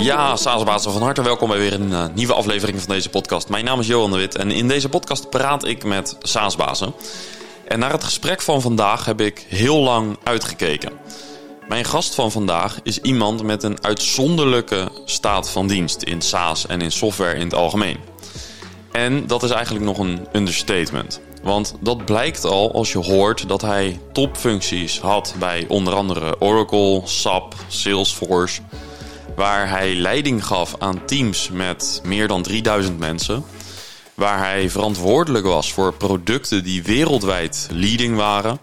Ja, Saasbazen, van harte welkom bij weer een uh, nieuwe aflevering van deze podcast. Mijn naam is Johan de Wit en in deze podcast praat ik met Saasbazen. En naar het gesprek van vandaag heb ik heel lang uitgekeken. Mijn gast van vandaag is iemand met een uitzonderlijke staat van dienst in SaaS en in software in het algemeen. En dat is eigenlijk nog een understatement. Want dat blijkt al als je hoort dat hij topfuncties had bij onder andere Oracle, SAP, Salesforce, waar hij leiding gaf aan teams met meer dan 3000 mensen, waar hij verantwoordelijk was voor producten die wereldwijd leading waren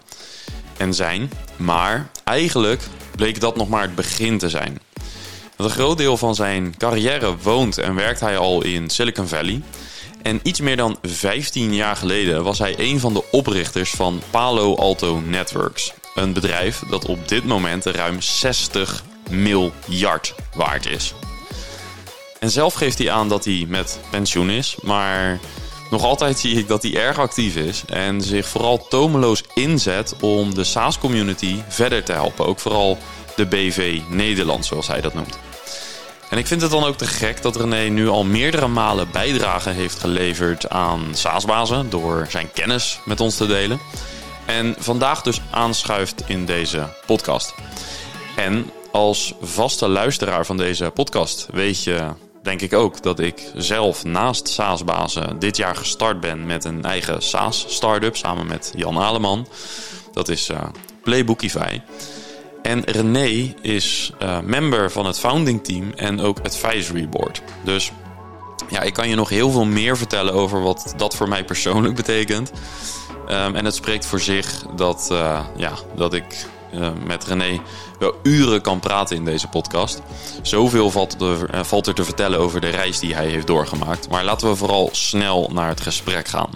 en zijn, maar eigenlijk bleek dat nog maar het begin te zijn. een groot deel van zijn carrière woont en werkt hij al in Silicon Valley. En iets meer dan 15 jaar geleden was hij een van de oprichters van Palo Alto Networks. Een bedrijf dat op dit moment ruim 60 miljard waard is. En zelf geeft hij aan dat hij met pensioen is, maar nog altijd zie ik dat hij erg actief is en zich vooral tomeloos inzet om de SaaS-community verder te helpen. Ook vooral de BV Nederland, zoals hij dat noemt. En ik vind het dan ook te gek dat René nu al meerdere malen bijdragen heeft geleverd aan SaaS-bazen door zijn kennis met ons te delen. En vandaag dus aanschuift in deze podcast. En als vaste luisteraar van deze podcast weet je, denk ik ook, dat ik zelf naast SaaS-bazen dit jaar gestart ben met een eigen SaaS-startup samen met Jan Aleman. Dat is uh, Playbookify. En René is uh, member van het founding team en ook advisory board. Dus ja, ik kan je nog heel veel meer vertellen over wat dat voor mij persoonlijk betekent. Um, en het spreekt voor zich dat, uh, ja, dat ik uh, met René wel uren kan praten in deze podcast. Zoveel valt er, uh, valt er te vertellen over de reis die hij heeft doorgemaakt. Maar laten we vooral snel naar het gesprek gaan.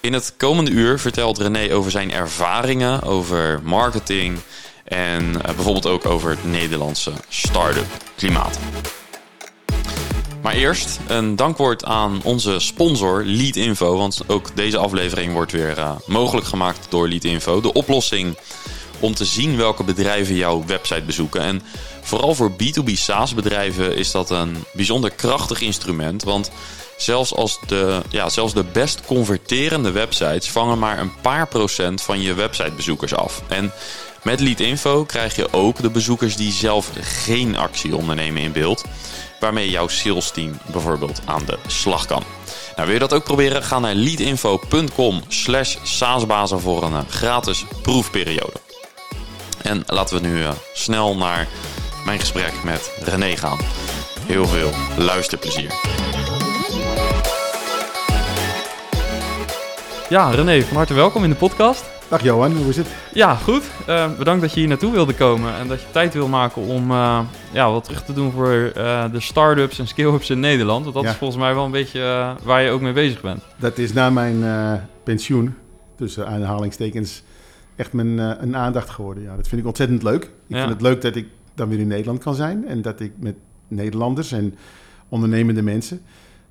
In het komende uur vertelt René over zijn ervaringen over marketing en uh, bijvoorbeeld ook over het Nederlandse start-up klimaat. Maar eerst een dankwoord aan onze sponsor Leadinfo. Want ook deze aflevering wordt weer mogelijk gemaakt door Leadinfo. De oplossing om te zien welke bedrijven jouw website bezoeken. En vooral voor B2B SaaS bedrijven is dat een bijzonder krachtig instrument. Want zelfs, als de, ja, zelfs de best converterende websites vangen maar een paar procent van je websitebezoekers af. En met Leadinfo krijg je ook de bezoekers die zelf geen actie ondernemen in beeld. Waarmee jouw sales team bijvoorbeeld aan de slag kan. Nou, wil je dat ook proberen? Ga naar leadinfo.com slash saasbazen voor een uh, gratis proefperiode. En laten we nu uh, snel naar mijn gesprek met René gaan. Heel veel luisterplezier. Ja, René, van harte welkom in de podcast. Dag Johan, hoe is het? Ja, goed. Uh, bedankt dat je hier naartoe wilde komen en dat je tijd wil maken om uh, ja, wat terug te doen voor uh, de start-ups en scale-ups in Nederland. Want dat ja. is volgens mij wel een beetje waar je ook mee bezig bent. Dat is na mijn pensioen, tussen aanhalingstekens, echt mijn een aandacht geworden. Ja, dat vind ik ontzettend leuk. Ik ja. vind het leuk dat ik dan weer in Nederland kan zijn en dat ik met Nederlanders en ondernemende mensen,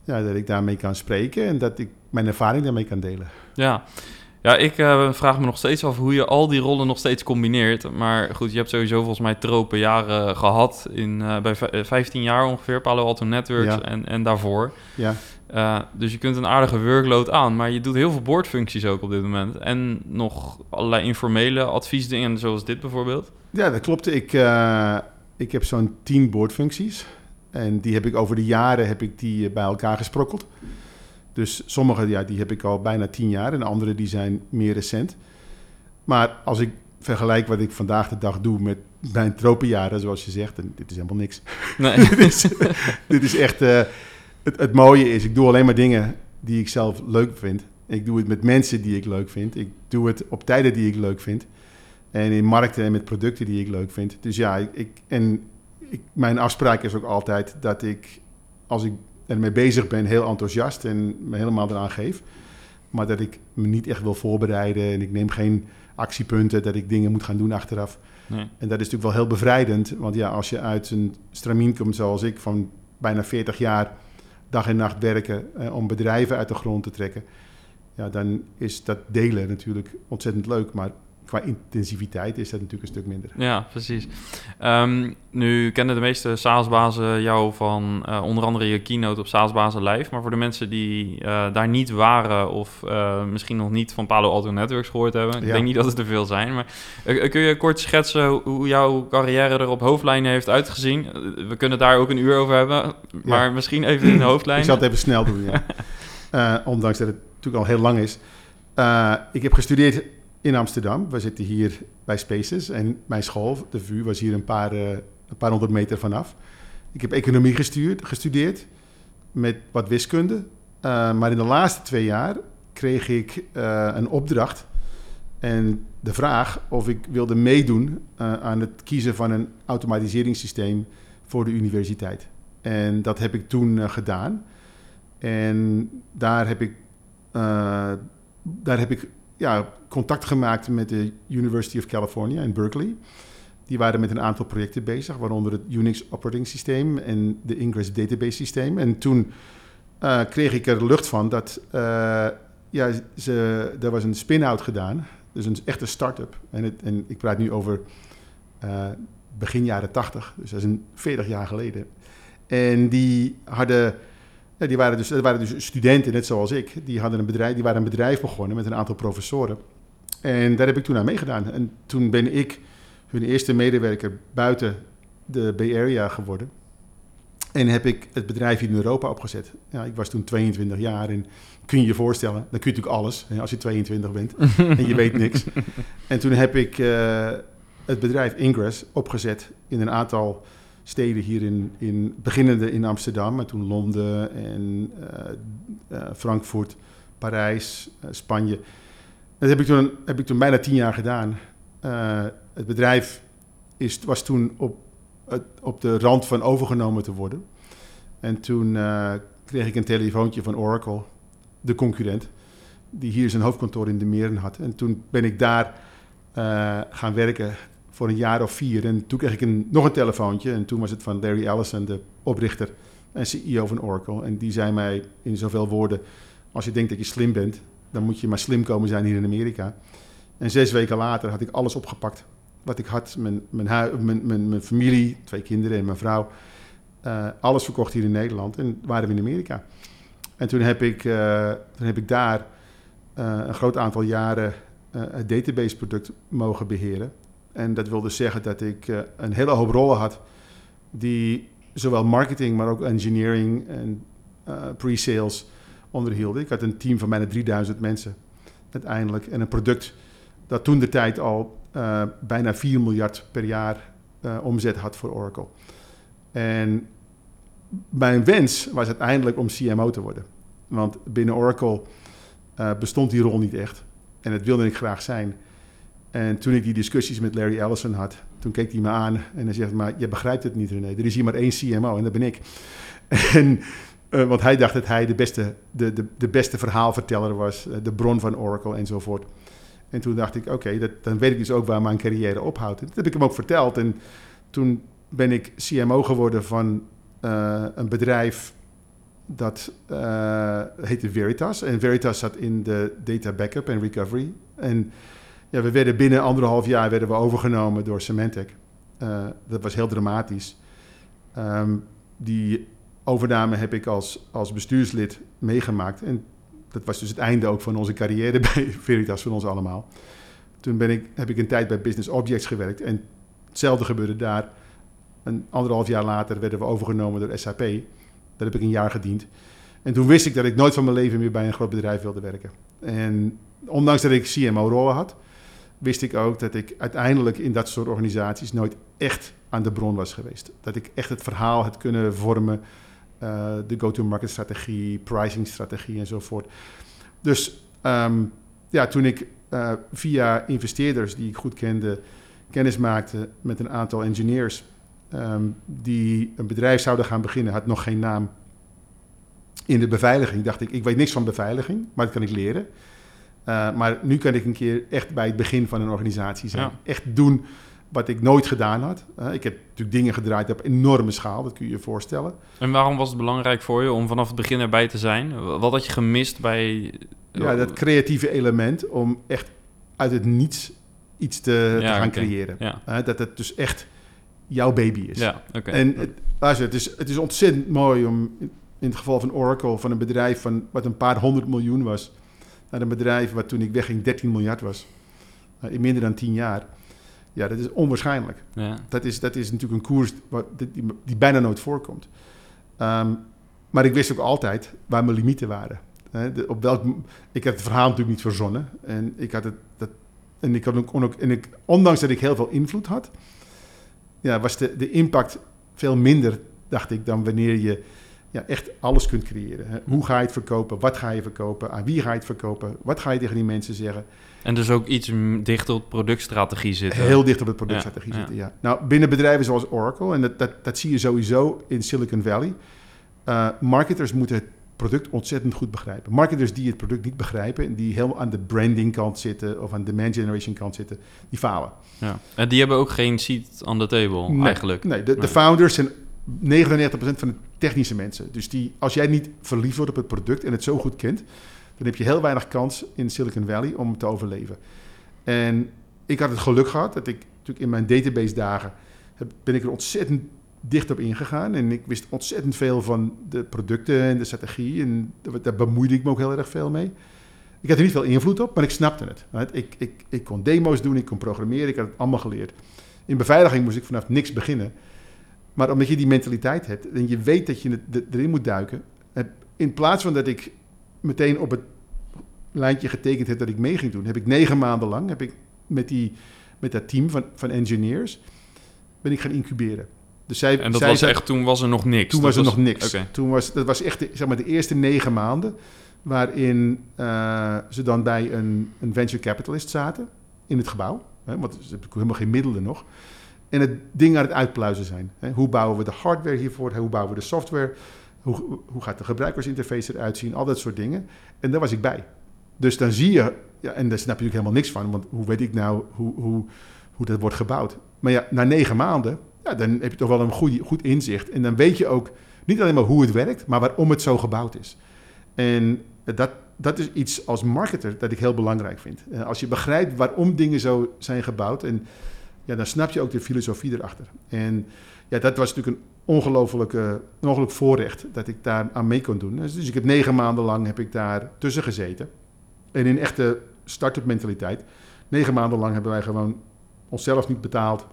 ja, dat ik daarmee kan spreken en dat ik mijn ervaring daarmee kan delen. Ja. Ja, ik uh, vraag me nog steeds af hoe je al die rollen nog steeds combineert. Maar goed, je hebt sowieso volgens mij tropen jaren gehad. In, uh, bij 15 jaar ongeveer, Palo Alto Networks ja. en, en daarvoor. Ja. Uh, dus je kunt een aardige workload aan. Maar je doet heel veel boordfuncties ook op dit moment. En nog allerlei informele adviesdingen, zoals dit bijvoorbeeld. Ja, dat klopt. Ik, ik heb zo'n 10 boordfuncties. En die heb ik over de jaren heb ik die bij elkaar gesprokkeld. Dus sommige ja, die heb ik al bijna tien jaar en andere die zijn meer recent. Maar als ik vergelijk wat ik vandaag de dag doe met mijn tropenjaren, zoals je zegt, en dit is helemaal niks. Nee. dit, is, dit is echt... Uh, het, het mooie is, ik doe alleen maar dingen die ik zelf leuk vind. Ik doe het met mensen die ik leuk vind. Ik doe het op tijden die ik leuk vind. En in markten en met producten die ik leuk vind. Dus ja, ik, en ik, mijn afspraak is ook altijd dat ik, als ik ermee bezig ben, heel enthousiast en me helemaal eraan geef. Maar dat ik me niet echt wil voorbereiden en ik neem geen actiepunten, dat ik dingen moet gaan doen achteraf. Nee. En dat is natuurlijk wel heel bevrijdend, want ja, als je uit een stramien komt zoals ik, van bijna 40 jaar dag en nacht werken eh, om bedrijven uit de grond te trekken, ja, dan is dat delen natuurlijk ontzettend leuk. Maar qua intensiviteit is dat natuurlijk een stuk minder. Ja, precies. Ehm, nu kennen de meeste SaaS-bazen jou van uh, onder andere je keynote op SaaS-bazen live. Maar voor de mensen die uh, daar niet waren of uh, misschien nog niet van Palo Alto Networks gehoord hebben. Ja. Ik denk niet dat het er veel zijn. Maar kun je kort schetsen hoe jouw carrière er op hoofdlijnen heeft uitgezien? we kunnen daar ook een uur over hebben. Maar ja. misschien even in de hoofdlijnen. Ik zal het even snel doen, ja. ondanks dat het natuurlijk al heel lang is. ik heb gestudeerd in Amsterdam. We zitten hier bij Spaces en mijn school, de VU, was hier een paar, uh, een paar honderd meter vanaf. Ik heb economie gestuurd, gestudeerd met wat wiskunde. Uh, maar in de laatste twee jaar kreeg ik uh, een opdracht en de vraag of ik wilde meedoen aan het kiezen van een automatiseringssysteem voor de universiteit. En dat heb ik toen gedaan. En daar heb ik, daar heb ik ja, contact gemaakt met de University of California in Berkeley. Die waren met een aantal projecten bezig, waaronder het Unix operating systeem en de Ingress database systeem. En toen uh, kreeg ik er lucht van dat uh, ja, ze, er was een spin-out gedaan. Dus een echte start-up. En, het, en ik praat nu over uh, begin jaren 80, dus dat is een 40 jaar geleden. En die hadden ja, die waren dus, dat waren dus studenten, net zoals ik. Die, hadden een bedrijf, die waren een bedrijf begonnen met een aantal professoren. En daar heb ik toen aan meegedaan. En toen ben ik hun eerste medewerker buiten de Bay Area geworden. En heb ik het bedrijf hier in Europa opgezet. Ja, ik was toen 22 jaar en kun je je voorstellen, dan kun je natuurlijk alles hè, als je 22 bent en je weet niks. En toen heb ik uh, het bedrijf Ingress opgezet in een aantal steden hier in, in beginnende in Amsterdam, en toen Londen en uh, uh, Frankfurt, Parijs, Spanje. Dat heb ik, toen, heb ik toen bijna tien jaar gedaan. het bedrijf is, was toen op, op de rand van overgenomen te worden. En toen kreeg ik een telefoontje van Oracle, de concurrent, die hier zijn hoofdkantoor in de Meren had. En toen ben ik daar gaan werken voor een jaar of vier. En toen kreeg ik een, nog een telefoontje. En toen was het van Larry Ellison, de oprichter en CEO van Oracle. En die zei mij in zoveel woorden: Als je denkt dat je slim bent, dan moet je maar slim komen zijn hier in Amerika. En zes weken later had ik alles opgepakt wat ik had. Mijn, mijn, mijn, mijn, familie, twee kinderen en mijn vrouw. Uh, alles verkocht hier in Nederland en waren we in Amerika. En toen heb ik, toen heb ik daar uh, een groot aantal jaren het database product mogen beheren. En dat wilde zeggen dat ik een hele hoop rollen had die zowel marketing, maar ook engineering en pre-sales onderhielden. Ik had een team van bijna 3000 mensen uiteindelijk. En een product dat toen de tijd al uh, bijna 4 miljard per jaar omzet had voor Oracle. En mijn wens was uiteindelijk om CMO te worden. Want binnen Oracle bestond die rol niet echt. En dat wilde ik graag zijn. En toen ik die discussies met Larry Ellison had, toen keek hij me aan en hij zegt, maar je begrijpt het niet René, er is hier maar één CMO en dat ben ik. En, uh, want hij dacht dat hij de beste, de, de, de beste verhaalverteller was, uh, de bron van Oracle enzovoort. En toen dacht ik, oké, dan weet ik dus ook waar mijn carrière ophoudt. dat heb ik hem ook verteld. En toen ben ik CMO geworden van uh, een bedrijf dat heette Veritas. En Veritas zat in de data backup en recovery. En ja, we werden binnen anderhalf jaar werden we overgenomen door Symantec. Uh, dat was heel dramatisch. Um, die overname heb ik als, als bestuurslid meegemaakt. En dat was dus het einde ook van onze carrière bij Veritas, van ons allemaal. Toen ben ik, heb ik een tijd bij Business Objects gewerkt. En hetzelfde gebeurde daar. Een anderhalf jaar later werden we overgenomen door SAP. Daar heb ik een jaar gediend. En toen wist ik dat ik nooit van mijn leven meer bij een groot bedrijf wilde werken. En ondanks dat ik CMO-rollen had, wist ik ook dat ik uiteindelijk in dat soort organisaties nooit echt aan de bron was geweest. Dat ik echt het verhaal had kunnen vormen, uh, de go-to-market strategie, pricing strategie enzovoort. Dus um, ja, toen ik uh, via investeerders die ik goed kende, kennis maakte met een aantal engineers um, die een bedrijf zouden gaan beginnen, had nog geen naam. In de beveiliging dacht ik, ik weet niks van beveiliging, maar dat kan ik leren. Uh, maar nu kan ik een keer echt bij het begin van een organisatie zijn. Ja. Echt doen wat ik nooit gedaan had. Uh, ik heb natuurlijk dingen gedraaid op enorme schaal, dat kun je je voorstellen. En waarom was het belangrijk voor je om vanaf het begin erbij te zijn? Wat had je gemist bij... Ja, dat creatieve element om echt uit het niets iets te, gaan creëren. Ja, Hè, dat het dus echt jouw baby is. ja oké. En het, luister, het, is, het is ontzettend mooi om in, in het geval van Oracle, van een bedrijf van wat een paar honderd miljoen was, naar een bedrijf wat toen ik wegging 13 miljard was. Uh, in minder dan 10 jaar. Ja, dat is onwaarschijnlijk. ja. Dat is, dat is natuurlijk een koers wat, die, die bijna nooit voorkomt. Ehm, maar ik wist ook altijd waar mijn limieten waren. De- op welk, ik had het verhaal natuurlijk niet verzonnen. En ik had het. Dat, en ik had ook, en ik, ondanks dat ik heel veel invloed had, ja, was de, de impact veel minder, dacht ik, dan wanneer je ja, echt alles kunt creëren. Hoe ga je het verkopen? Wat ga je verkopen? Aan wie ga je het verkopen? Wat ga je tegen die mensen zeggen? En dus ook iets dichter op productstrategie zitten. Heel dicht op het productstrategie Ja, zitten, ja. Nou, binnen bedrijven zoals Oracle, en dat, dat, dat zie je sowieso in Silicon Valley, eh, marketers moeten het product ontzettend goed begrijpen. Marketers die het product niet begrijpen en die helemaal aan de branding kant zitten of aan de demand generation kant zitten, die falen. Ja. En die hebben ook geen seat on the table, Nee, eigenlijk. Nee, de, de founders zijn 99% van de technische mensen. Dus die, als jij niet verliefd wordt op het product en het zo goed kent, dan heb je heel weinig kans in Silicon Valley om te overleven. En ik had het geluk gehad dat ik natuurlijk in mijn database dagen ben ik er ontzettend dicht op ingegaan. En ik wist ontzettend veel van de producten en de strategie. En daar- bemoeide ik me ook heel erg veel mee. Ik had er niet veel invloed op, maar ik snapte het. Ik, ik, ik kon demo's doen, ik kon programmeren, ik had het allemaal geleerd. In beveiliging moest ik vanaf niks beginnen. Maar omdat je die mentaliteit hebt en je weet dat je er- erin moet duiken, in plaats van dat ik meteen op het lijntje getekend heb dat ik mee ging doen, heb ik negen maanden lang heb ik met, die, met dat team van, van engineers ben ik gaan incuberen. Dus zij, En dat zij was echt, toen was er nog niks. toen was er nog niks. Toen was, dat was echt de, zeg maar, de eerste negen maanden waarin eh, ze dan bij een, een venture capitalist zaten in het gebouw. Hè, want ze hebben helemaal geen middelen nog. En het ding aan het uitpluizen zijn. Hè. Hoe bouwen we de hardware hiervoor? Hoe bouwen we de software? Hoe, hoe gaat de gebruikersinterface eruit zien? Al dat soort dingen. En daar was ik bij. Dus dan zie je, ja, en daar snap je natuurlijk helemaal niks van. Want hoe weet ik nou hoe, hoe, hoe dat wordt gebouwd? Maar ja, na negen maanden, ja, dan heb je toch wel een goede, goed inzicht. En dan weet je ook niet alleen maar hoe het werkt, maar waarom het zo gebouwd is. En dat, dat is iets als marketer dat ik heel belangrijk vind. Eh, Als je begrijpt waarom dingen zo zijn gebouwd, en, ja, dan snap je ook de filosofie erachter. En ja, dat was natuurlijk een ongelooflijk, ongelooflijk voorrecht dat ik daar aan mee kon doen. Dus, ik heb negen maanden lang heb ik daar tussen gezeten. En in echte start-up mentaliteit. Negen maanden lang hebben wij gewoon onszelf niet betaald.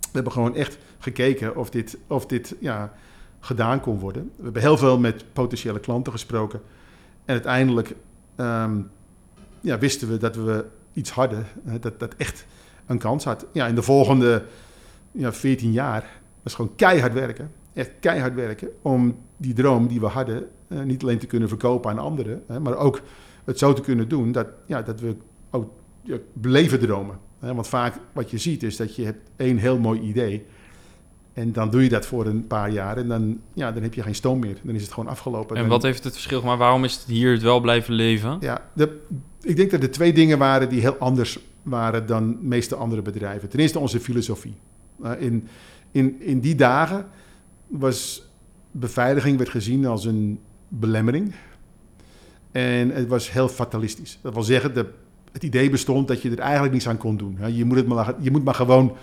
We hebben gewoon echt gekeken of dit, of dit ja, gedaan kon worden. We hebben heel veel met potentiële klanten gesproken. En uiteindelijk ehm, ja, wisten we dat we iets hadden dat, dat echt een kans had. Ja, in de volgende ja, 14 jaar was gewoon keihard werken. Echt keihard werken om die droom die we hadden eh, niet alleen te kunnen verkopen aan anderen, hè, maar ook het zo te kunnen doen dat, ja, dat we ook ja, bleven dromen. Hè. Want vaak wat je ziet is dat je hebt één heel mooi idee en dan doe je dat voor een paar jaar en dan, ja, dan heb je geen stoom meer. Dan is het gewoon afgelopen. En Dan- wat heeft het verschil gemaakt? Waarom is het hier het wel blijven leven? ja, de, ik denk dat er twee dingen waren die heel anders waren dan de meeste andere bedrijven. Ten eerste onze filosofie. Uh, in, in, in die dagen was beveiliging werd gezien als een belemmering. En het was heel fatalistisch. Dat wil zeggen, de, het idee bestond dat je er eigenlijk niets aan kon doen. Je moet, het maar, je moet maar gewoon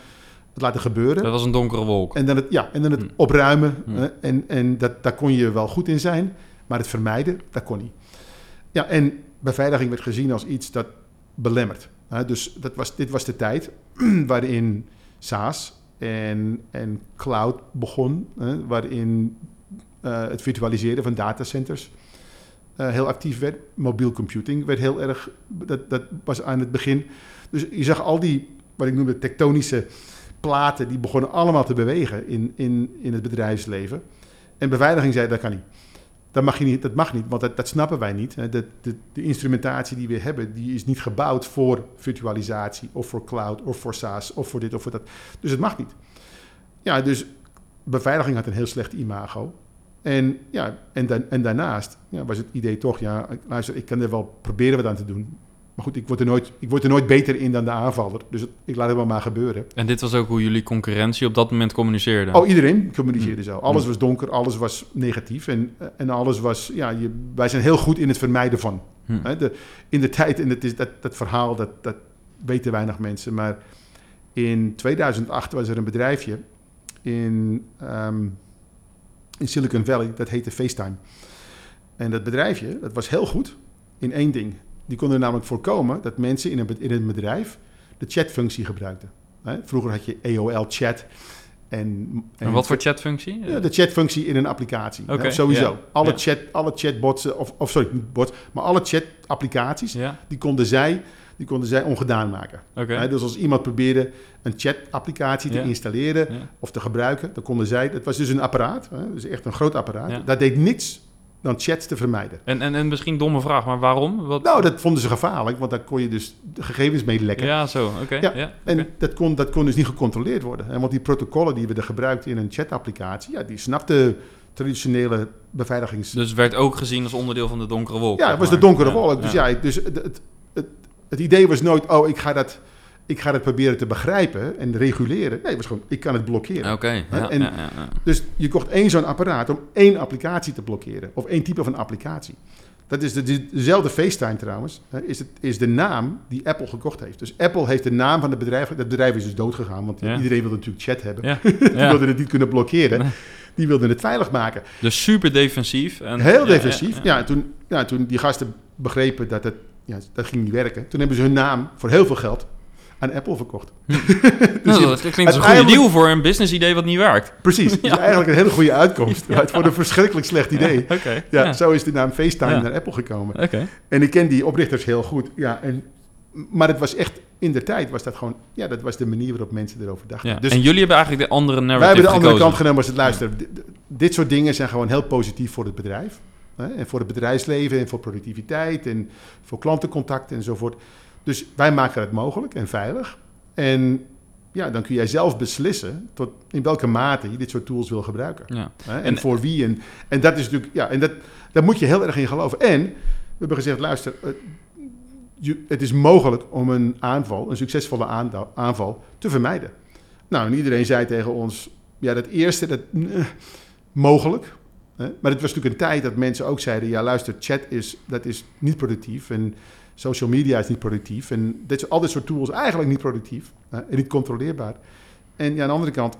het laten gebeuren. Dat was een donkere wolk. En dan het, ja, en dan het Hmm. opruimen. Hmm. en en dat, daar kon je wel goed in zijn. Maar het vermijden, dat kon niet. Ja, en beveiliging werd gezien als iets dat belemmert. dus dat was, dit was de tijd waarin SaaS en, en cloud begon. hè, waarin eh, het virtualiseren van datacenters eh, heel actief werd. Mobiel computing werd heel erg... Dat, dat was aan het begin. Dus je zag al die, wat ik noemde, tektonische platen... die begonnen allemaal te bewegen in, in, in het bedrijfsleven. En beveiliging zei, dat kan niet. Dat mag, je niet, dat mag niet, want dat, dat snappen wij niet. De, de, de instrumentatie die we hebben, die is niet gebouwd voor virtualisatie... of voor cloud, of voor SaaS, of voor dit of voor dat. Dus het mag niet. Ja, dus beveiliging had een heel slecht imago. En, ja, en, en daarnaast ja, was het idee toch, ja, luister, ik kan er wel proberen wat aan te doen. Maar goed, ik word er nooit, ik word er nooit beter in dan de aanvaller. Dus het- ik laat het wel maar gebeuren. En dit was ook hoe jullie concurrentie op dat moment communiceerde. Oh, iedereen communiceerde Mm. zo. Alles Mm. was donker, alles was negatief. En, en alles was, ja, je, wij zijn heel goed in het vermijden van. Hm. Hè, de, in de tijd, en het is dat, dat verhaal, dat, dat, weten weinig mensen. Maar in 2008 was er een bedrijfje in, ehm, in Silicon Valley, dat heette FaceTime. En dat bedrijfje, dat was heel goed in één ding. Die konden namelijk voorkomen dat mensen in een, in een bedrijf de chatfunctie gebruikten. Vroeger had je AOL-chat. En, en, en, wat voor chatfunctie? Ja, de chatfunctie in een applicatie. Okay, sowieso. Alle, Chat, alle chatbots, of, of sorry, niet bots, maar alle chat-applicaties, die, konden zij, die konden zij ongedaan maken. Okay. dus als iemand probeerde een chat-applicatie te installeren of te gebruiken, dan konden zij, dat was dus een apparaat, dus echt een groot apparaat, dat deed niets dan chats te vermijden. En, en, en misschien domme vraag, maar waarom? Wat... Nou, dat vonden ze gevaarlijk, want daar kon je dus de gegevens mee lekken. Ja, zo, oké. Ja, en dat, kon, dat kon dus niet gecontroleerd worden. En want die protocollen die we er gebruikten in een chatapplicatie, ja, die snapten traditionele beveiligings... Dus werd ook gezien als onderdeel van de donkere wolk? Ja, het was de donkere wolk. Dus ja, dus het, het, het, het idee was nooit, oh, ik ga dat ik ga het proberen te begrijpen en reguleren. Nee, was gewoon, ik kan het blokkeren. Oké. ja, ja, ja, dus je kocht één zo'n apparaat om één applicatie te blokkeren. Of één type van applicatie. Dat is de, dezelfde FaceTime trouwens. Is, het, is de naam die Apple gekocht heeft. Dus Apple heeft de naam van het bedrijf. Dat bedrijf is dus doodgegaan, want iedereen wilde natuurlijk chat hebben. die wilde het niet kunnen blokkeren. Die wilden het veilig maken. Dus super defensief. En, Heel defensief. Ja, en toen, ja, toen die gasten begrepen dat het ja, dat ging niet werken. Toen hebben ze hun naam voor heel veel geld aan Apple verkocht. Hm. dus nou, dat klinkt als een goede deal voor een business idee wat niet werkt. Precies, dus eigenlijk een hele goede uitkomst. ja. Voor een verschrikkelijk slecht idee. Ja, ja, Zo is de naam FaceTime naar Apple gekomen. En ik ken die oprichters heel goed. Ja, en, maar het was echt, in de tijd was dat gewoon... Ja, dat was de manier waarop mensen erover dachten. Dus, en jullie hebben eigenlijk de andere narrative Wij hebben de andere kant genomen als het luisteren. Dit soort dingen zijn gewoon heel positief voor het bedrijf. Hè? En voor het bedrijfsleven en voor productiviteit en voor klantencontact enzovoort. Dus wij maken het mogelijk en veilig. En ja, dan kun jij zelf beslissen tot in welke mate je dit soort tools wil gebruiken. Ja. En, en, voor wie. En, en dat is natuurlijk, ja, en dat, daar moet je heel erg in geloven. En we hebben gezegd, luister, het is mogelijk om een aanval, een succesvolle aanval, te vermijden. Nou, en iedereen zei tegen ons, ja, dat eerste, dat, eh, mogelijk. Maar het was natuurlijk een tijd dat mensen ook zeiden, ja, luister, chat is, dat is niet productief. En social media is niet productief. En dit, al dit soort tools eigenlijk niet productief en niet controleerbaar. En ja, aan de andere kant,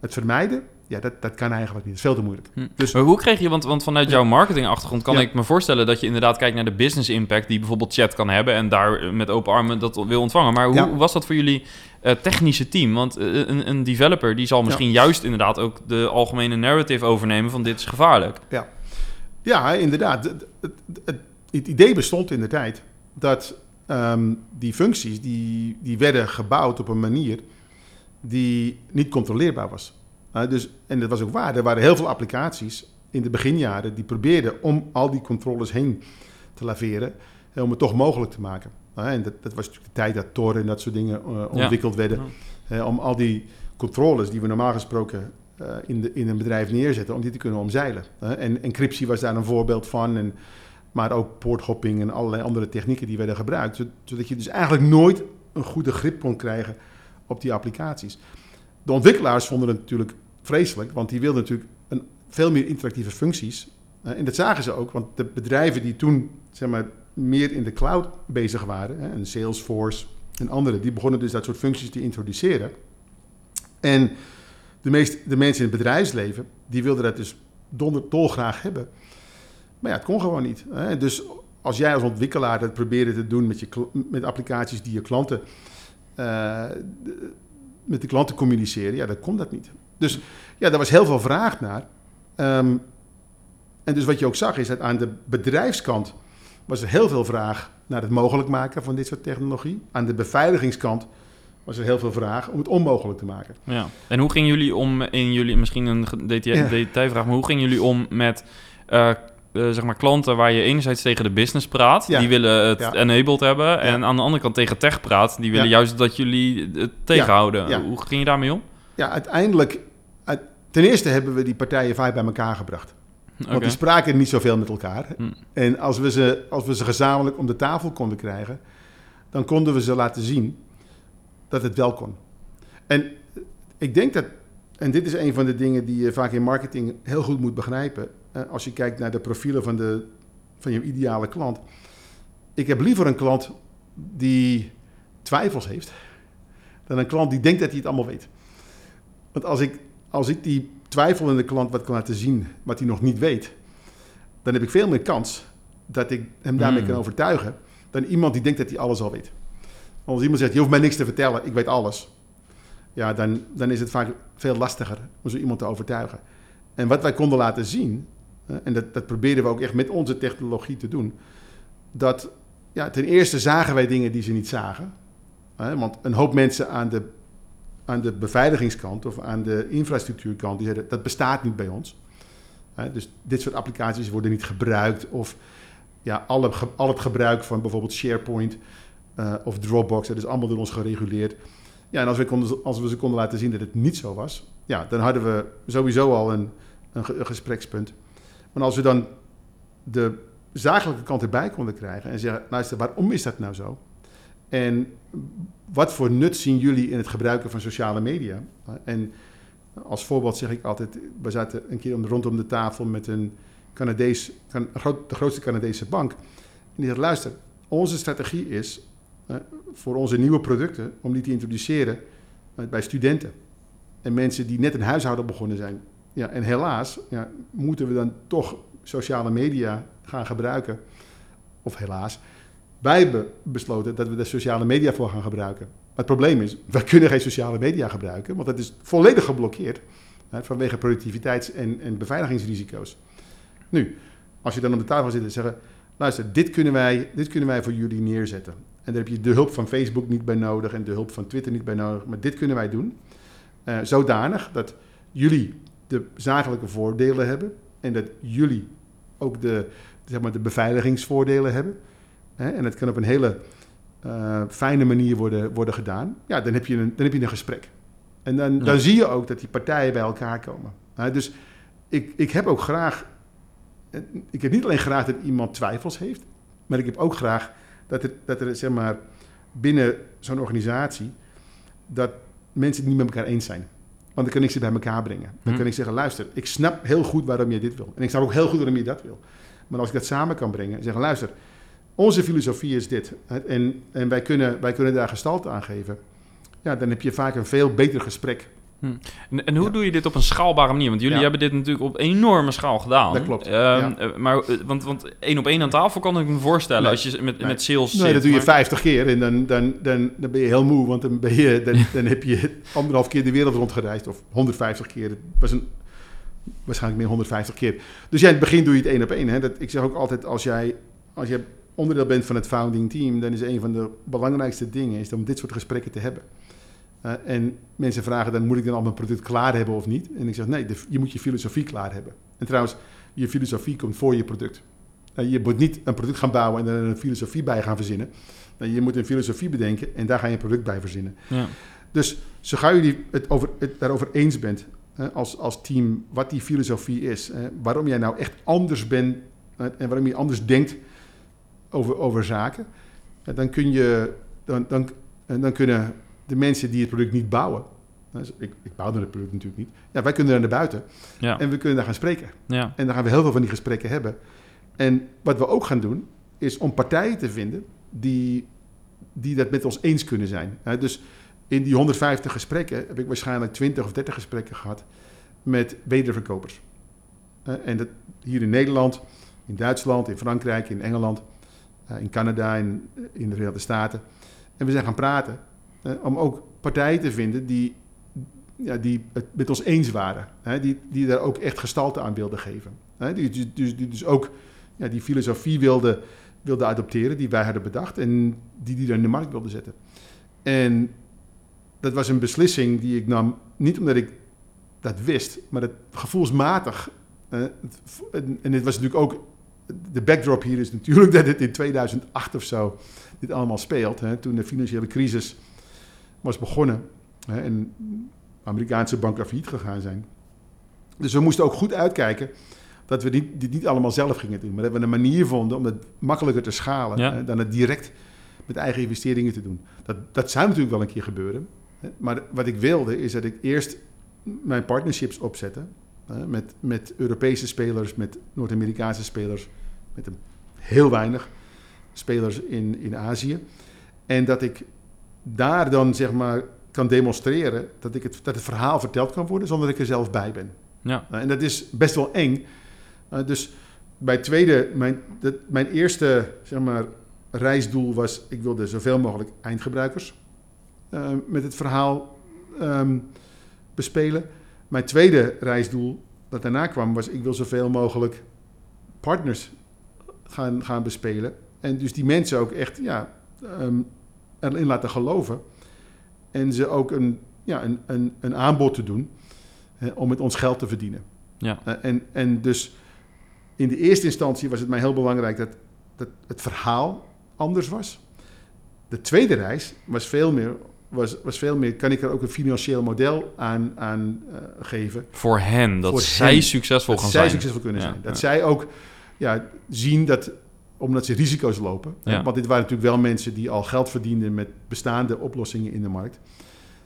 het vermijden, ja, dat, dat kan eigenlijk niet. Dat is veel te moeilijk. Hm. Dus, maar hoe kreeg je, want, want vanuit jouw marketingachtergrond kan ik me voorstellen dat je inderdaad kijkt naar de business impact die bijvoorbeeld chat kan hebben en daar met open armen dat wil ontvangen. Maar hoe was dat voor jullie uh, technische team? Want uh, een, een, developer die zal misschien juist inderdaad ook de algemene narrative overnemen van dit is gevaarlijk. Ja, ja inderdaad. het, het, het idee bestond in de tijd dat um, die functies die, die werden gebouwd op een manier die niet controleerbaar was. Uh, dus, en dat was ook waar. Er waren heel veel applicaties in de beginjaren die probeerden om al die controles heen te laveren, om het toch mogelijk te maken. Uh, en dat, dat, was natuurlijk de tijd dat Tor en dat soort dingen uh, ontwikkeld werden. om al die controles die we normaal gesproken in, de, in een bedrijf neerzetten, om die te kunnen omzeilen. en encryptie was daar een voorbeeld van. En maar ook poorthopping en allerlei andere technieken die werden gebruikt. Zodat je dus eigenlijk nooit een goede grip kon krijgen op die applicaties. De ontwikkelaars vonden het natuurlijk vreselijk, want die wilden natuurlijk een, veel meer interactieve functies. Eh, en dat zagen ze ook, want de bedrijven die toen zeg maar, meer in de cloud bezig waren, en Salesforce en andere, die begonnen dus dat soort functies te introduceren. En de, meest, de mensen in het bedrijfsleven, die wilden dat dus dolgraag hebben. Maar ja, het kon gewoon niet. Hè? Dus als jij als ontwikkelaar dat probeerde te doen met, je, met applicaties die je klanten, uh, met de klanten communiceren, ja, dan kon dat niet. Dus ja, daar was heel veel vraag naar. Um, en dus wat je ook zag is dat aan de bedrijfskant was er heel veel vraag naar het mogelijk maken van dit soort technologie. Aan de beveiligingskant was er heel veel vraag om het onmogelijk te maken. Ja. En hoe gingen jullie om in jullie, misschien een detailvraag, maar hoe gingen jullie om met uh, uh, zeg maar klanten waar je enerzijds tegen de business praat, die willen het enabled hebben, en aan de andere kant tegen tech praat, die willen juist dat jullie het tegenhouden. Hoe ging je daarmee om? Ja, uiteindelijk, ten eerste hebben we die partijen vaak bij elkaar gebracht. Want die spraken niet zoveel met elkaar. Hm. En als we, ze, als we ze gezamenlijk om de tafel konden krijgen, dan konden we ze laten zien dat het wel kon. En ik denk dat, en dit is een van de dingen die je vaak in marketing heel goed moet begrijpen als je kijkt naar de profielen van, de, van je ideale klant. Ik heb liever een klant die twijfels heeft dan een klant die denkt dat hij het allemaal weet. Want als ik, als ik die twijfelende klant wat kan laten zien wat hij nog niet weet, dan heb ik veel meer kans dat ik hem daarmee Hmm. kan overtuigen dan iemand die denkt dat hij alles al weet. Als iemand zegt, je hoeft mij niks te vertellen, ik weet alles. Ja, dan, dan is het vaak veel lastiger om zo iemand te overtuigen. En wat wij konden laten zien, en dat, dat probeerden we ook echt met onze technologie te doen, dat ja, ten eerste zagen wij dingen die ze niet zagen. Want een hoop mensen aan de, aan de beveiligingskant of aan de infrastructuurkant, die zeiden dat bestaat niet bij ons. Dus dit soort applicaties worden niet gebruikt. Of ja, alle, ge- al het gebruik van bijvoorbeeld SharePoint eh, of Dropbox, dat is allemaal door ons gereguleerd. Ja, en als we, konden, als we ze konden laten zien dat het niet zo was, ja, dan hadden we sowieso al een, een gesprekspunt. Maar als we dan de zakelijke kant erbij konden krijgen en zeggen, luister, waarom is dat nou zo? En wat voor nut zien jullie in het gebruiken van sociale media? En als voorbeeld zeg ik altijd, we zaten een keer om- rondom de tafel met een Canadees, de grootste Canadese bank. En die zegt, luister, onze strategie is eh, voor onze nieuwe producten om die te introduceren eh, bij studenten. En mensen die net een huishouden begonnen zijn. Ja, en helaas ja, moeten we dan toch sociale media gaan gebruiken. Of helaas, wij hebben besloten dat we de sociale media voor gaan gebruiken. Maar het probleem is, wij kunnen geen sociale media gebruiken, want dat is volledig geblokkeerd hè, vanwege productiviteits- en, en beveiligingsrisico's. Nu, als je dan op de tafel zit en zeggen, luister, dit kunnen, wij, dit kunnen wij voor jullie neerzetten. En daar heb je de hulp van Facebook niet bij nodig en de hulp van Twitter niet bij nodig, maar dit kunnen wij doen. Eh, zodanig dat jullie de zakelijke voordelen hebben en dat jullie ook de, zeg maar, de beveiligingsvoordelen hebben. Hè, en het kan op een hele eh, fijne manier worden, worden gedaan. Ja, dan heb je een, dan heb je een gesprek. En dan, Ja. dan zie je ook dat die partijen bij elkaar komen. Dus ik, ik heb ook graag... Ik heb niet alleen graag dat iemand twijfels heeft... maar ik heb ook graag dat er, dat er zeg maar, binnen zo'n organisatie... dat mensen het niet met elkaar eens zijn. Want dan kan ik ze bij elkaar brengen. Dan Hm. kan ik zeggen, luister, ik snap heel goed waarom je dit wil. En ik snap ook heel goed waarom je dat wil. Maar als ik dat samen kan brengen en zeggen, luister, onze filosofie is dit. En, en wij, kunnen, wij kunnen daar gestalte aan geven. Ja, dan heb je vaak een veel beter gesprek. En, en hoe Ja. doe je dit op een schaalbare manier? Want jullie Ja. hebben dit natuurlijk op enorme schaal gedaan. Dat klopt, Ehm, ja. eh, Maar, eh, want, want één op één aan tafel kan ik me voorstellen Nee. als je met, Nee. met sales Nee, zit. dat doe je maar- 50 keer en dan, dan, dan, dan ben je heel moe. Want dan, ben je, dan, dan heb je anderhalf keer de wereld rondgereisd. Of 150 keer. Het was een, waarschijnlijk meer 150 keer. Dus ja, in het begin doe je het één op één. Hè. Dat, ik zeg ook altijd, als jij, als jij onderdeel bent van het founding team... dan is een van de belangrijkste dingen is om dit soort gesprekken te hebben. Eh, en mensen vragen dan, moet ik dan al mijn product klaar hebben of niet? En ik zeg, nee, de- je moet je filosofie klaar hebben. En trouwens, je filosofie komt voor je product. Eh, je moet niet een product gaan bouwen en er een filosofie bij gaan verzinnen. Je moet een filosofie bedenken en daar ga je een product bij verzinnen. Ja. Dus zo gauw jullie het, over, het daarover eens bent hè, als, als team wat die filosofie is, hè, waarom jij nou echt anders bent en waarom je anders denkt over, over zaken, dan, kun je, dan, dan, dan kunnen de mensen die het product niet bouwen, dus ik, ik bouw dan het product natuurlijk niet, ja, wij kunnen er naar buiten Ja. en we kunnen daar gaan spreken. ja. En dan gaan we heel veel van die gesprekken hebben. En wat we ook gaan doen, is om partijen te vinden die, die dat met ons eens kunnen zijn. Dus in die 150 gesprekken heb ik waarschijnlijk 20 of 30 gesprekken gehad met wederverkopers. En dat hier in Nederland, in Duitsland, in Frankrijk, in Engeland, eh, in Canada, in, in de Verenigde Staten. En we zijn gaan praten eh, om ook partijen te vinden die, ja, die het met ons eens waren. Hè, die, die daar ook echt gestalte aan wilden geven. Hè, die, dus, ook ja, die filosofie wilden wilde adopteren die wij hadden bedacht en die die er in de markt wilden zetten. En dat was een beslissing die ik nam, niet omdat ik dat wist, maar dat gevoelsmatig. eh, het- en, het was natuurlijk ook, de backdrop hier is natuurlijk dat het in 2008 of zo dit allemaal speelt. Hè, toen de financiële crisis was begonnen hè, en Amerikaanse banken failliet gegaan zijn. Dus we moesten ook goed uitkijken dat we dit niet allemaal zelf gingen doen. Maar dat we een manier vonden om het makkelijker te schalen Ja. hè, dan het direct met eigen investeringen te doen. Dat, dat zou natuurlijk wel een keer gebeuren. hè. Maar wat ik wilde is dat ik eerst mijn partnerships opzette hè, met, met Europese spelers, met Noord-Amerikaanse spelers, met een heel weinig spelers in, in Azië. En dat ik daar dan zeg maar kan demonstreren dat, ik het, dat het verhaal verteld kan worden zonder dat ik er zelf bij ben. Ja. Uh, en dat is best wel eng. Uh, dus bij tweede, mijn, dat, mijn eerste zeg maar, reisdoel was, ik wilde zoveel mogelijk eindgebruikers uh, met het verhaal um, bespelen. Mijn tweede reisdoel dat daarna kwam was, ik wil zoveel mogelijk partners gaan, gaan bespelen. En dus die mensen ook echt ja, um, erin laten geloven. En ze ook een, ja, een, een, een aanbod te doen hè, om met ons geld te verdienen. Ja. Uh, en, en dus in de eerste instantie was het mij heel belangrijk dat, dat het verhaal anders was. De tweede reis was veel meer, was, was veel meer kan ik er ook een financieel model aan, aan uh, geven. Voor hen, dat Voor zij hen, succesvol dat gaan zij zijn. succesvol kunnen Ja, zijn. Dat ja. zij ook ja, zien dat, omdat ze risico's lopen. Ja. Want dit waren natuurlijk wel mensen die al geld verdienden met bestaande oplossingen in de markt.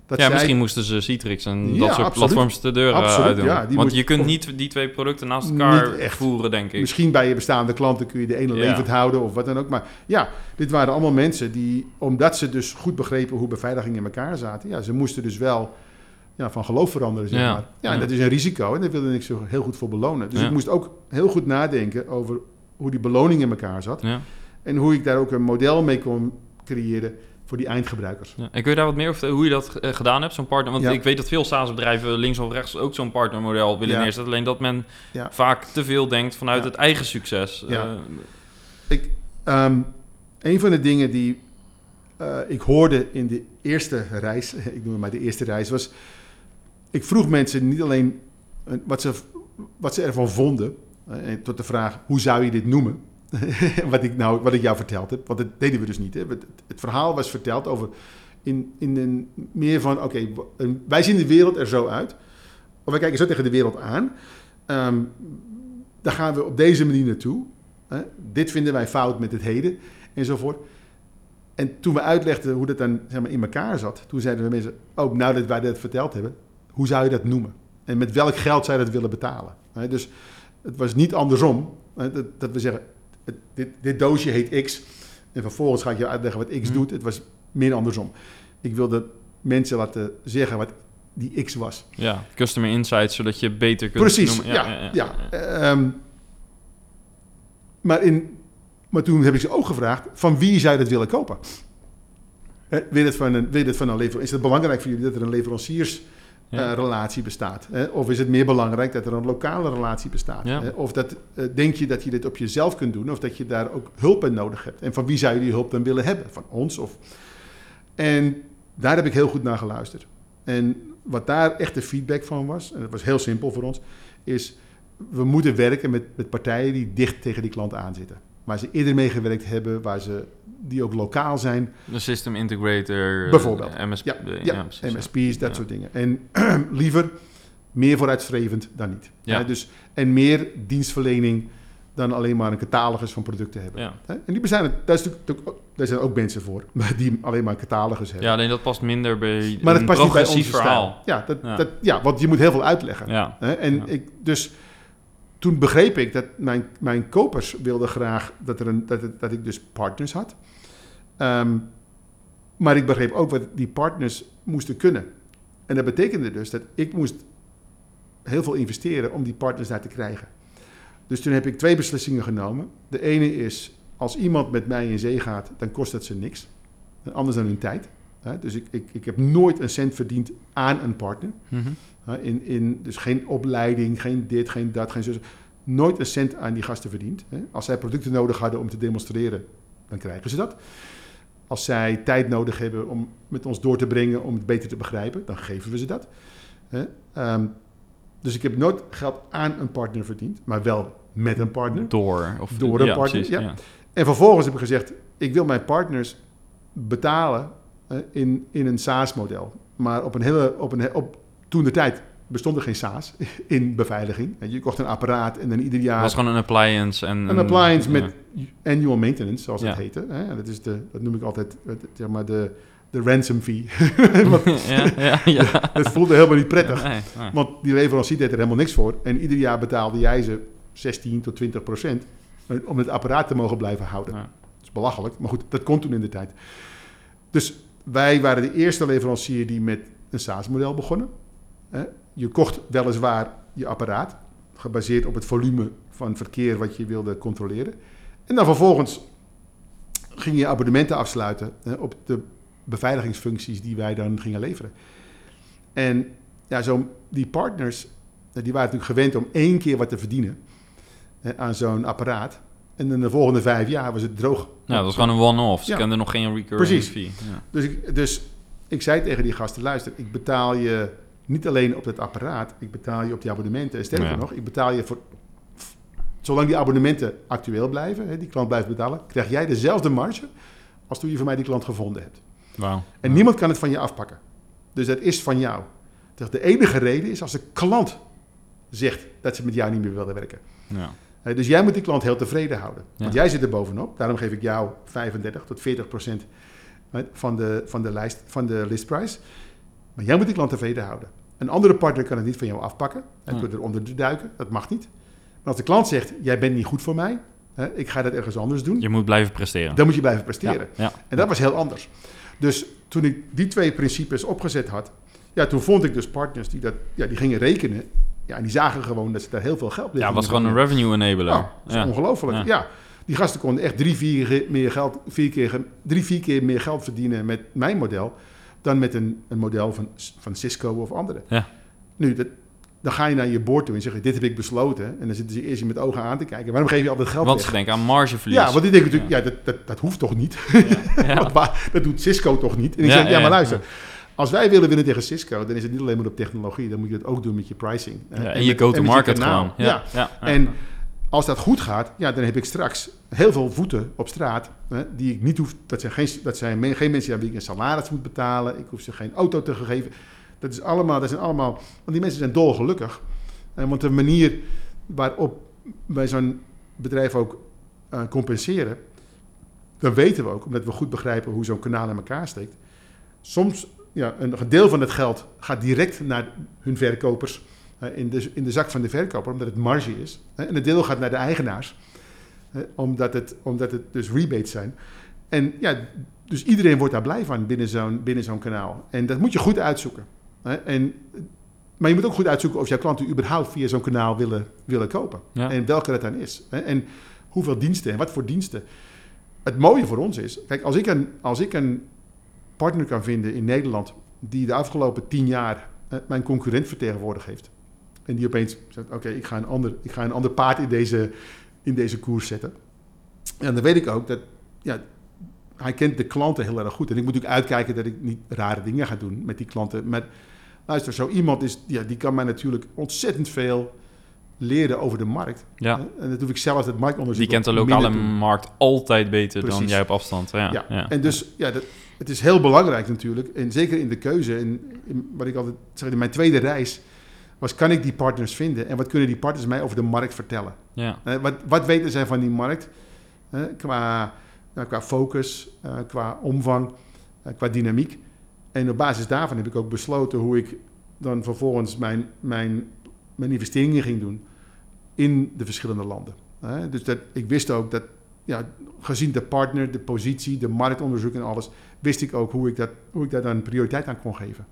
Dat ja, zij- misschien moesten ze Citrix en Ja, dat soort absoluut. platforms de deur eh, Absoluut, uitdoen. ja, Want je kunt niet die twee producten naast elkaar echt. voeren, denk ik. Misschien bij je bestaande klanten kun je de ene Ja. levend houden of wat dan ook. Maar ja, dit waren allemaal mensen die, omdat ze dus goed begrepen hoe beveiliging in elkaar zaten, ja, ze moesten dus wel ja, van geloof veranderen, zeg Ja. maar. Ja, en dat is een risico en daar wilde ik zo heel goed voor belonen. Dus ik moest ook heel goed nadenken over hoe die beloning in elkaar zat Ja. en hoe ik daar ook een model mee kon creëren voor die eindgebruikers. Ja. En kun je daar wat meer over hoe je dat eh, gedaan hebt, zo'n partner? Want Ja. ik weet dat veel SaaS-bedrijven links of rechts ook zo'n partnermodel willen Ja. neerzetten. Alleen dat men vaak te veel denkt vanuit het eigen succes. Eh, Ik, ehm, een van de dingen die eh, ik hoorde in de eerste reis, ik noem het maar de eerste reis, was... Ik vroeg mensen niet alleen wat ze, wat ze ervan vonden, tot de vraag, hoe zou je dit noemen? wat, ik nou, wat ik jou verteld heb, want dat deden we dus niet. Hè. Het, verhaal was verteld over in, in meer van, oké, wij zien de wereld er zo uit. Of wij kijken zo tegen de wereld aan. Ehm, daar gaan we op deze manier naartoe. Hè? Dit vinden wij fout met het heden enzovoort. En toen we uitlegden hoe dat dan zeg maar, in elkaar zat, toen zeiden we mensen, ook nou dat wij dat verteld hebben, hoe zou je dat noemen? En met welk geld zou je dat willen betalen? Hè, Dus het was niet andersom, dat, dat we zeggen, het- dit, dit doosje heet X en vervolgens ga ik je uitleggen wat X Hmm. doet. Het was meer andersom. Ik wilde mensen laten zeggen wat die X was. ja, customer insights, zodat je beter kunt Precies, noemen. ja. ja, Ehm, maar, in, maar toen heb ik ze ook gevraagd, van wie zou je dat willen kopen? Wil je dat van een, wil je dat van een lever, is het belangrijk voor jullie dat er een leveranciersrelatie Ja. bestaat? Hè? Of is het meer belangrijk dat er een lokale relatie bestaat? Ja. Of dat, eh, denk je dat je dit op jezelf kunt doen, of dat je daar ook hulp bij nodig hebt? En van wie zou je die hulp dan willen hebben? Van ons? Of... En daar heb ik heel goed naar geluisterd. En wat daar echt de feedback van was, en dat was heel simpel voor ons, is we moeten werken met, met partijen die dicht tegen die klant aanzitten. Waar ze eerder mee gewerkt hebben, waar ze, die ook lokaal zijn. De system integrator. eh, Bijvoorbeeld. MSP. Ja, eh, ja, precies, ja. MSP's, dat soort dingen. En liever meer vooruitstrevend dan niet. Ja. Hè, dus, en meer dienstverlening dan alleen maar een catalogus van producten hebben. Ja. En die bestaan, er- daar, is natuurlijk daar zijn ook mensen voor die alleen maar catalogus hebben. ja, alleen dat past minder bij maar dat past niet bij ons verhaal. Ja, dat, Ja. Dat, ja, want je moet heel veel uitleggen. Ja. En ik, dus toen begreep ik dat mijn, mijn kopers wilden graag dat, er een, dat, dat ik dus partners had. Ehm, maar ik begreep ook wat die partners moesten kunnen. En dat betekende dus dat ik moest heel veel investeren om die partners daar te krijgen. Dus toen heb ik twee beslissingen genomen. De ene is, als iemand met mij in zee gaat, dan kost dat ze niks. Anders dan hun tijd. Dus ik, ik, ik heb nooit een cent verdiend aan een partner. Mhm. Hè, In, in, dus geen opleiding, geen dit, geen dat, geen zus. Nooit een cent aan die gasten verdiend. Hè. Als zij producten nodig hadden om te demonstreren, dan krijgen ze dat. Als zij tijd nodig hebben om met ons door te brengen om het beter te begrijpen, dan geven we ze dat. Hè. Ehm, dus ik heb nooit geld aan een partner verdiend, maar wel met een partner. Door. Of, Door een ja, partner, precies, ja. En vervolgens heb ik gezegd, ik wil mijn partners betalen in, in een SaaS-model. Maar op een hele, op een, op, toen de tijd bestond er geen SaaS in beveiliging. Je kocht een apparaat en dan ieder Het jaar was gewoon een appliance. En, een appliance ja. met annual maintenance, zoals het Ja. heette. Hè? Dat, is de, dat noem ik altijd het- zeg maar de, de ransom fee. Want ja, ja, het voelde helemaal niet prettig. Nee, nee. Want die leverancier deed er helemaal niks voor. En ieder jaar betaalde jij ze 16 tot 20 procent eh, om het apparaat te mogen blijven houden. Dat is belachelijk, maar goed, dat kon toen in de tijd. Dus wij waren de eerste leverancier die met een SaaS-model begonnen. Je kocht weliswaar je apparaat, gebaseerd op het volume van verkeer wat je wilde controleren. En dan vervolgens ging je abonnementen afsluiten op de beveiligingsfuncties die wij dan gingen leveren. En ja, zo, die partners, die waren natuurlijk gewend om één keer wat te verdienen aan zo'n apparaat. En in de volgende vijf jaar was het droog. Ja, dat was gewoon een one-off. Ze ja. kenden nog geen recurring Precies. fee. Ja. Dus, ik, dus ik zei tegen die gasten, luister, ik betaal je niet alleen op het apparaat, ik betaal je op die abonnementen. En sterker nog, ik betaal je voor... Zolang die abonnementen actueel blijven, hè, die klant blijft betalen, krijg jij dezelfde marge als toen je voor mij die klant gevonden hebt. Wow. En niemand kan het van je afpakken. Dus dat is van jou. De enige reden is als de klant zegt dat ze met jou niet meer willen werken. Ja. Dus jij moet die klant heel tevreden houden. Want jij zit er bovenop. Daarom geef ik jou 35 tot 40 procent van de, van de, lijst, van de listprijs. Maar jij moet die klant tevreden houden. Een andere partner kan het niet van jou afpakken. Hij ja. kunt eronder duiken. Dat mag niet. Maar als de klant zegt, jij bent niet goed voor mij. Hè, ik ga dat ergens anders doen. Je moet blijven presteren. Dan moet je blijven presteren. Ja. En dat was heel anders. Dus toen ik die twee principes opgezet had, ja, toen vond ik dus partners die, dat, ja, die gingen rekenen. Ja, en die zagen gewoon dat ze daar heel veel geld Ja, was gewoon een revenue enabler. Dat is ongelooflijk. Ja. die gasten konden echt drie, vier, meer geld, vier, keer, drie, vier keer meer geld verdienen met mijn model dan met een, een model van, van Cisco of andere. Ja. Nu, dat, dan ga je naar je board toe en zeg je, dit heb ik besloten. En dan zitten ze eerst je met ogen aan te kijken. Waarom geef je altijd geld Want ze denken aan margeverlies. Ja, want die denken natuurlijk, ja, dat, dat, dat hoeft toch niet? Ja. dat doet Cisco toch niet? En ik zeg, ja, maar luister. Als wij willen winnen tegen Cisco, dan is het niet alleen maar op technologie. Dan moet je dat ook doen met je pricing. Ja, en je go-to-market gewoon. Ja, ja. En als dat goed gaat, ja, dan heb ik straks heel veel voeten op straat. Hè, die ik niet hoef. Dat zijn, geen, dat zijn geen mensen aan wie ik een salaris moet betalen. Ik hoef ze geen auto te geven. Dat, is allemaal, dat zijn allemaal. Want die mensen zijn dolgelukkig. Eh, want de manier waarop wij zo'n bedrijf ook eh, compenseren. dan weten we ook, omdat we goed begrijpen hoe zo'n kanaal in elkaar steekt. Soms, ja, een deel van het geld gaat direct naar hun verkopers. in, de, in de zak van de verkoper, omdat het marge is. En een deel gaat naar de eigenaars, omdat, het, omdat het dus rebates zijn. En ja, dus iedereen wordt daar blij van binnen zo'n, binnen zo'n kanaal. En dat moet je goed uitzoeken. En, maar je moet ook goed uitzoeken of jouw klanten überhaupt via zo'n kanaal willen, willen kopen. Ja. En welke dat dan is. En hoeveel diensten en wat voor diensten. Het mooie voor ons is, kijk, als ik een, als ik een partner kan vinden in Nederland die de afgelopen tien jaar eh, mijn concurrent vertegenwoordigd heeft. En die opeens zegt, oké, ik ga een ander, ik ga een ander paard in deze, in deze koers zetten. En dan weet ik ook dat, ja, hij kent de klanten heel erg goed. En ik moet natuurlijk uitkijken dat ik niet rare dingen ga doen met die klanten. Maar luister, zo iemand is, ja, die kan mij natuurlijk ontzettend veel leren over de markt. Ja. En dat hoef ik zelf het marktonderzoek Die kent de lokale markt altijd beter dan jij op afstand. Ja, Ja, ja. en dus ja, dat, het is heel belangrijk natuurlijk. En zeker in de keuze. En in, wat ik altijd zeg, in mijn tweede reis was: kan ik die partners vinden? En wat kunnen die partners mij over de markt vertellen? ja. Wat, wat weten zij van die markt? Qua, nou, qua focus, eh, qua omvang, eh, qua dynamiek. En op basis daarvan heb ik ook besloten hoe ik dan vervolgens mijn, mijn, mijn investeringen ging doen in de verschillende landen. Dus dat, ik wist ook dat, ja, gezien de partner, de positie, de marktonderzoek en alles, wist ik ook hoe ik, dat, hoe ik daar dan prioriteit aan kon geven.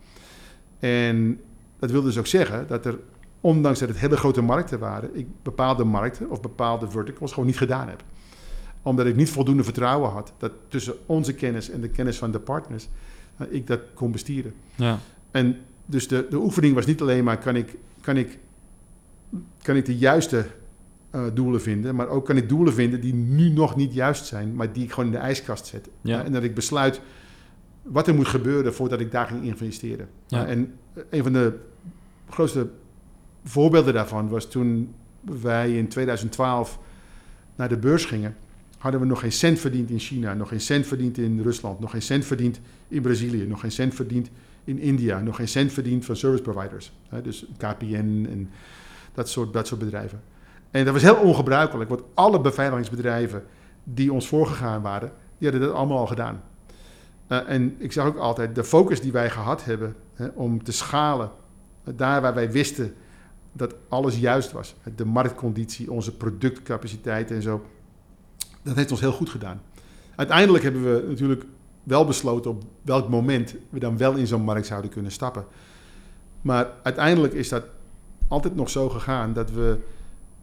En dat wil dus ook zeggen dat er, ondanks dat het hele grote markten waren, ik bepaalde markten of bepaalde verticals gewoon niet gedaan heb. Omdat ik niet voldoende vertrouwen had dat tussen onze kennis en de kennis van de partners, eh, ik dat kon bestieren. ja. En dus de, de oefening was niet alleen maar kan ik, kan ik, kan ik de juiste eh, doelen vinden, maar ook kan ik doelen vinden die nu nog niet juist zijn, maar die ik gewoon in de ijskast zet. Ja. Eh, en dat ik besluit wat er moet gebeuren voordat ik daar ging investeren. Ja. Eh, en een van de grootste voorbeelden daarvan was toen wij in 2012 naar de beurs gingen. Hadden we nog geen cent verdiend in China, nog geen cent verdiend in Rusland, nog geen cent verdiend in Brazilië, nog geen cent verdiend in India, nog geen cent verdiend van service providers. Hè, dus KPN en dat soort, dat soort bedrijven. En dat was heel ongebruikelijk, want alle beveiligingsbedrijven die ons voorgegaan waren, die hadden dat allemaal al gedaan. Eh, en ik zeg ook altijd, de focus die wij gehad hebben hè, om te schalen, eh, daar waar wij wisten dat alles juist was, de marktconditie, onze productcapaciteit en zo, dat heeft ons heel goed gedaan. Uiteindelijk hebben we natuurlijk wel besloten op welk moment we dan wel in zo'n markt zouden kunnen stappen. Maar uiteindelijk is dat altijd nog zo gegaan dat we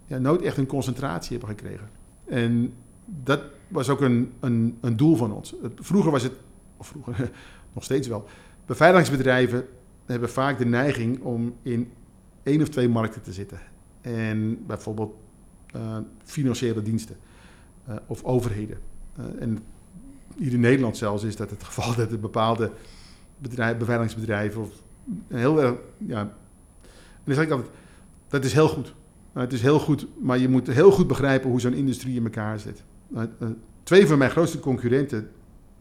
ja, nooit echt een concentratie hebben gekregen. En dat was ook een, een, een doel van ons. Vroeger was het, of vroeger nog steeds wel, beveiligingsbedrijven hebben vaak de neiging om in één of twee markten te zitten. En bijvoorbeeld uh, financiële diensten uh, of overheden. Uh, en hier in Nederland zelfs is dat het geval dat er bepaalde bedrijf, beveiligingsbedrijven of heel ja, en dan zeg ik altijd, dat is heel goed. het is heel goed, maar je moet heel goed begrijpen hoe zo'n industrie in elkaar zit. twee van mijn grootste concurrenten,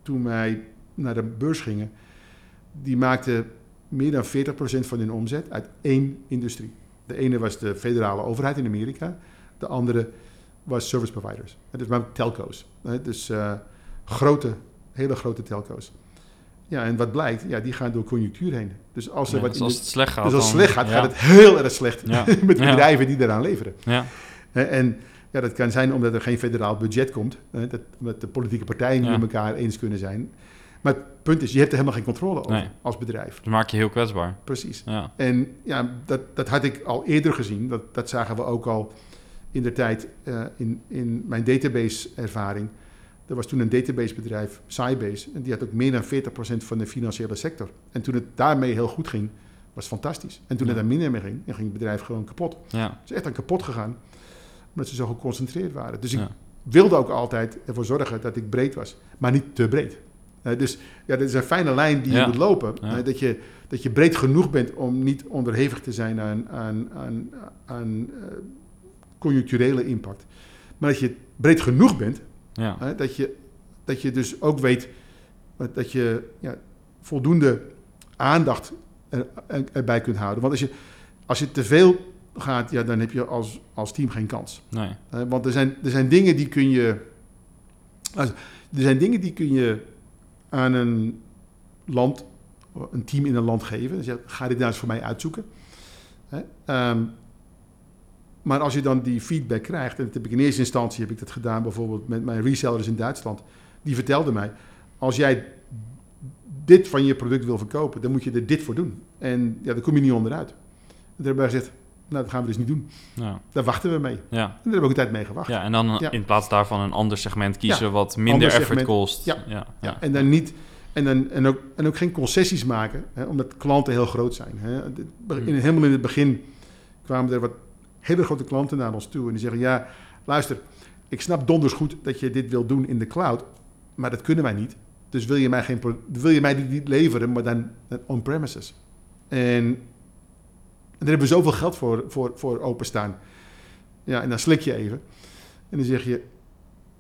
toen wij naar de beurs gingen, die maakten meer dan 40% van hun omzet uit één industrie. De ene was de federale overheid in Amerika, de andere was service providers. Dus maar telco's. Dus uh, grote, hele grote telco's. Ja, en wat blijkt, ja, die gaan door conjunctuur heen. Dus als, er wat dus als het slecht gaat, dus als het slecht gaat, gaat het heel erg slecht ja. met de bedrijven die daaraan leveren. Ja. En ja, dat kan zijn omdat er geen federaal budget komt, dat, omdat de politieke partijen niet met elkaar eens kunnen zijn. Maar het punt is, je hebt er helemaal geen controle over als bedrijf. Dat maak je heel kwetsbaar. Precies. Ja. En ja, dat, dat had ik al eerder gezien. Dat, dat zagen we ook al in de tijd uh, in, in mijn database-ervaring. Er was toen een databasebedrijf, Sybase, en die had ook meer dan 40% van de financiële sector. En toen het daarmee heel goed ging, was het fantastisch. En toen het er minder mee ging, dan ging het bedrijf gewoon kapot. Ja. Het is echt aan kapot gegaan, omdat ze zo geconcentreerd waren. Dus ik wilde ook altijd ervoor zorgen dat ik breed was, maar niet te breed. Uh, dus ja, dit is een fijne lijn die je moet lopen. Uh, dat, je, dat je breed genoeg bent om niet onderhevig te zijn aan, aan, aan, aan uh, conjuncturele impact. Maar dat je breed genoeg bent, ja. dat, je, dat je dus ook weet dat je ja, voldoende aandacht er, erbij kunt houden. Want als je, als je te veel gaat, ja, dan heb je als, als team geen kans. Nee. want er zijn, er zijn dingen die kun je. er zijn dingen die kun je aan een land, een team in een land geven. Dus ja, ga dit nou eens voor mij uitzoeken. Um, maar als je dan die feedback krijgt, en dat heb ik in eerste instantie heb ik dat gedaan bijvoorbeeld met mijn resellers in Duitsland, die vertelden mij, als jij dit van je product wil verkopen, dan moet je er dit voor doen. En ja, daar kom je niet onderuit. Hebben wij gezegd, nou, dat gaan we dus niet doen. Ja. Daar wachten we mee. Ja. En daar hebben we ook een tijd mee gewacht. Ja, en dan in plaats daarvan een ander segment kiezen wat minder effort segment. kost. Ja. Ja. ja. en dan niet... En, dan, en, ook, en ook geen concessies maken, hè, omdat klanten heel groot zijn. Hè. In, helemaal in het begin kwamen er wat hele grote klanten naar ons toe en die zeggen: Ja, luister, ik snap donders goed dat je dit wil doen in de cloud, maar dat kunnen wij niet. Dus wil je mij, geen, wil je mij niet leveren, maar dan on-premises. En daar hebben we zoveel geld voor, voor, voor openstaan. Ja, en dan slik je even. En dan zeg je: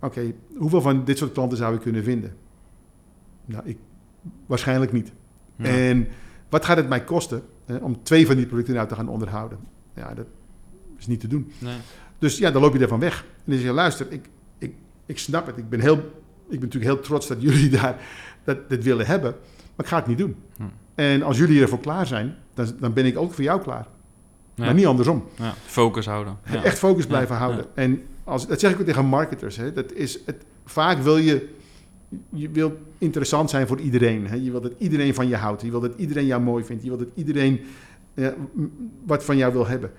Oké, hoeveel van dit soort klanten zou ik kunnen vinden? Nou, ik, waarschijnlijk niet. En wat gaat het mij kosten hè, om twee van die producten nou te gaan onderhouden? Ja, dat, is niet te doen. Nee. Dus ja, dan loop je ervan weg. En dan zeg je, luister, ik, ik, ik snap het. Ik ben, heel, ik ben natuurlijk heel trots dat jullie daar dat, dit willen hebben. Maar ik ga het niet doen. Hm. En als jullie ervoor klaar zijn, dan, dan ben ik ook voor jou klaar. Ja. Maar niet andersom. Ja, focus houden. Ja. Echt focus blijven houden. En als, dat zeg ik ook tegen marketers. Hè. Dat is het, vaak wil je, je wil interessant zijn voor iedereen. Hè. Je wil dat iedereen van je houdt. Je wil dat iedereen jou mooi vindt. Je wil dat iedereen wat van jou wil hebben.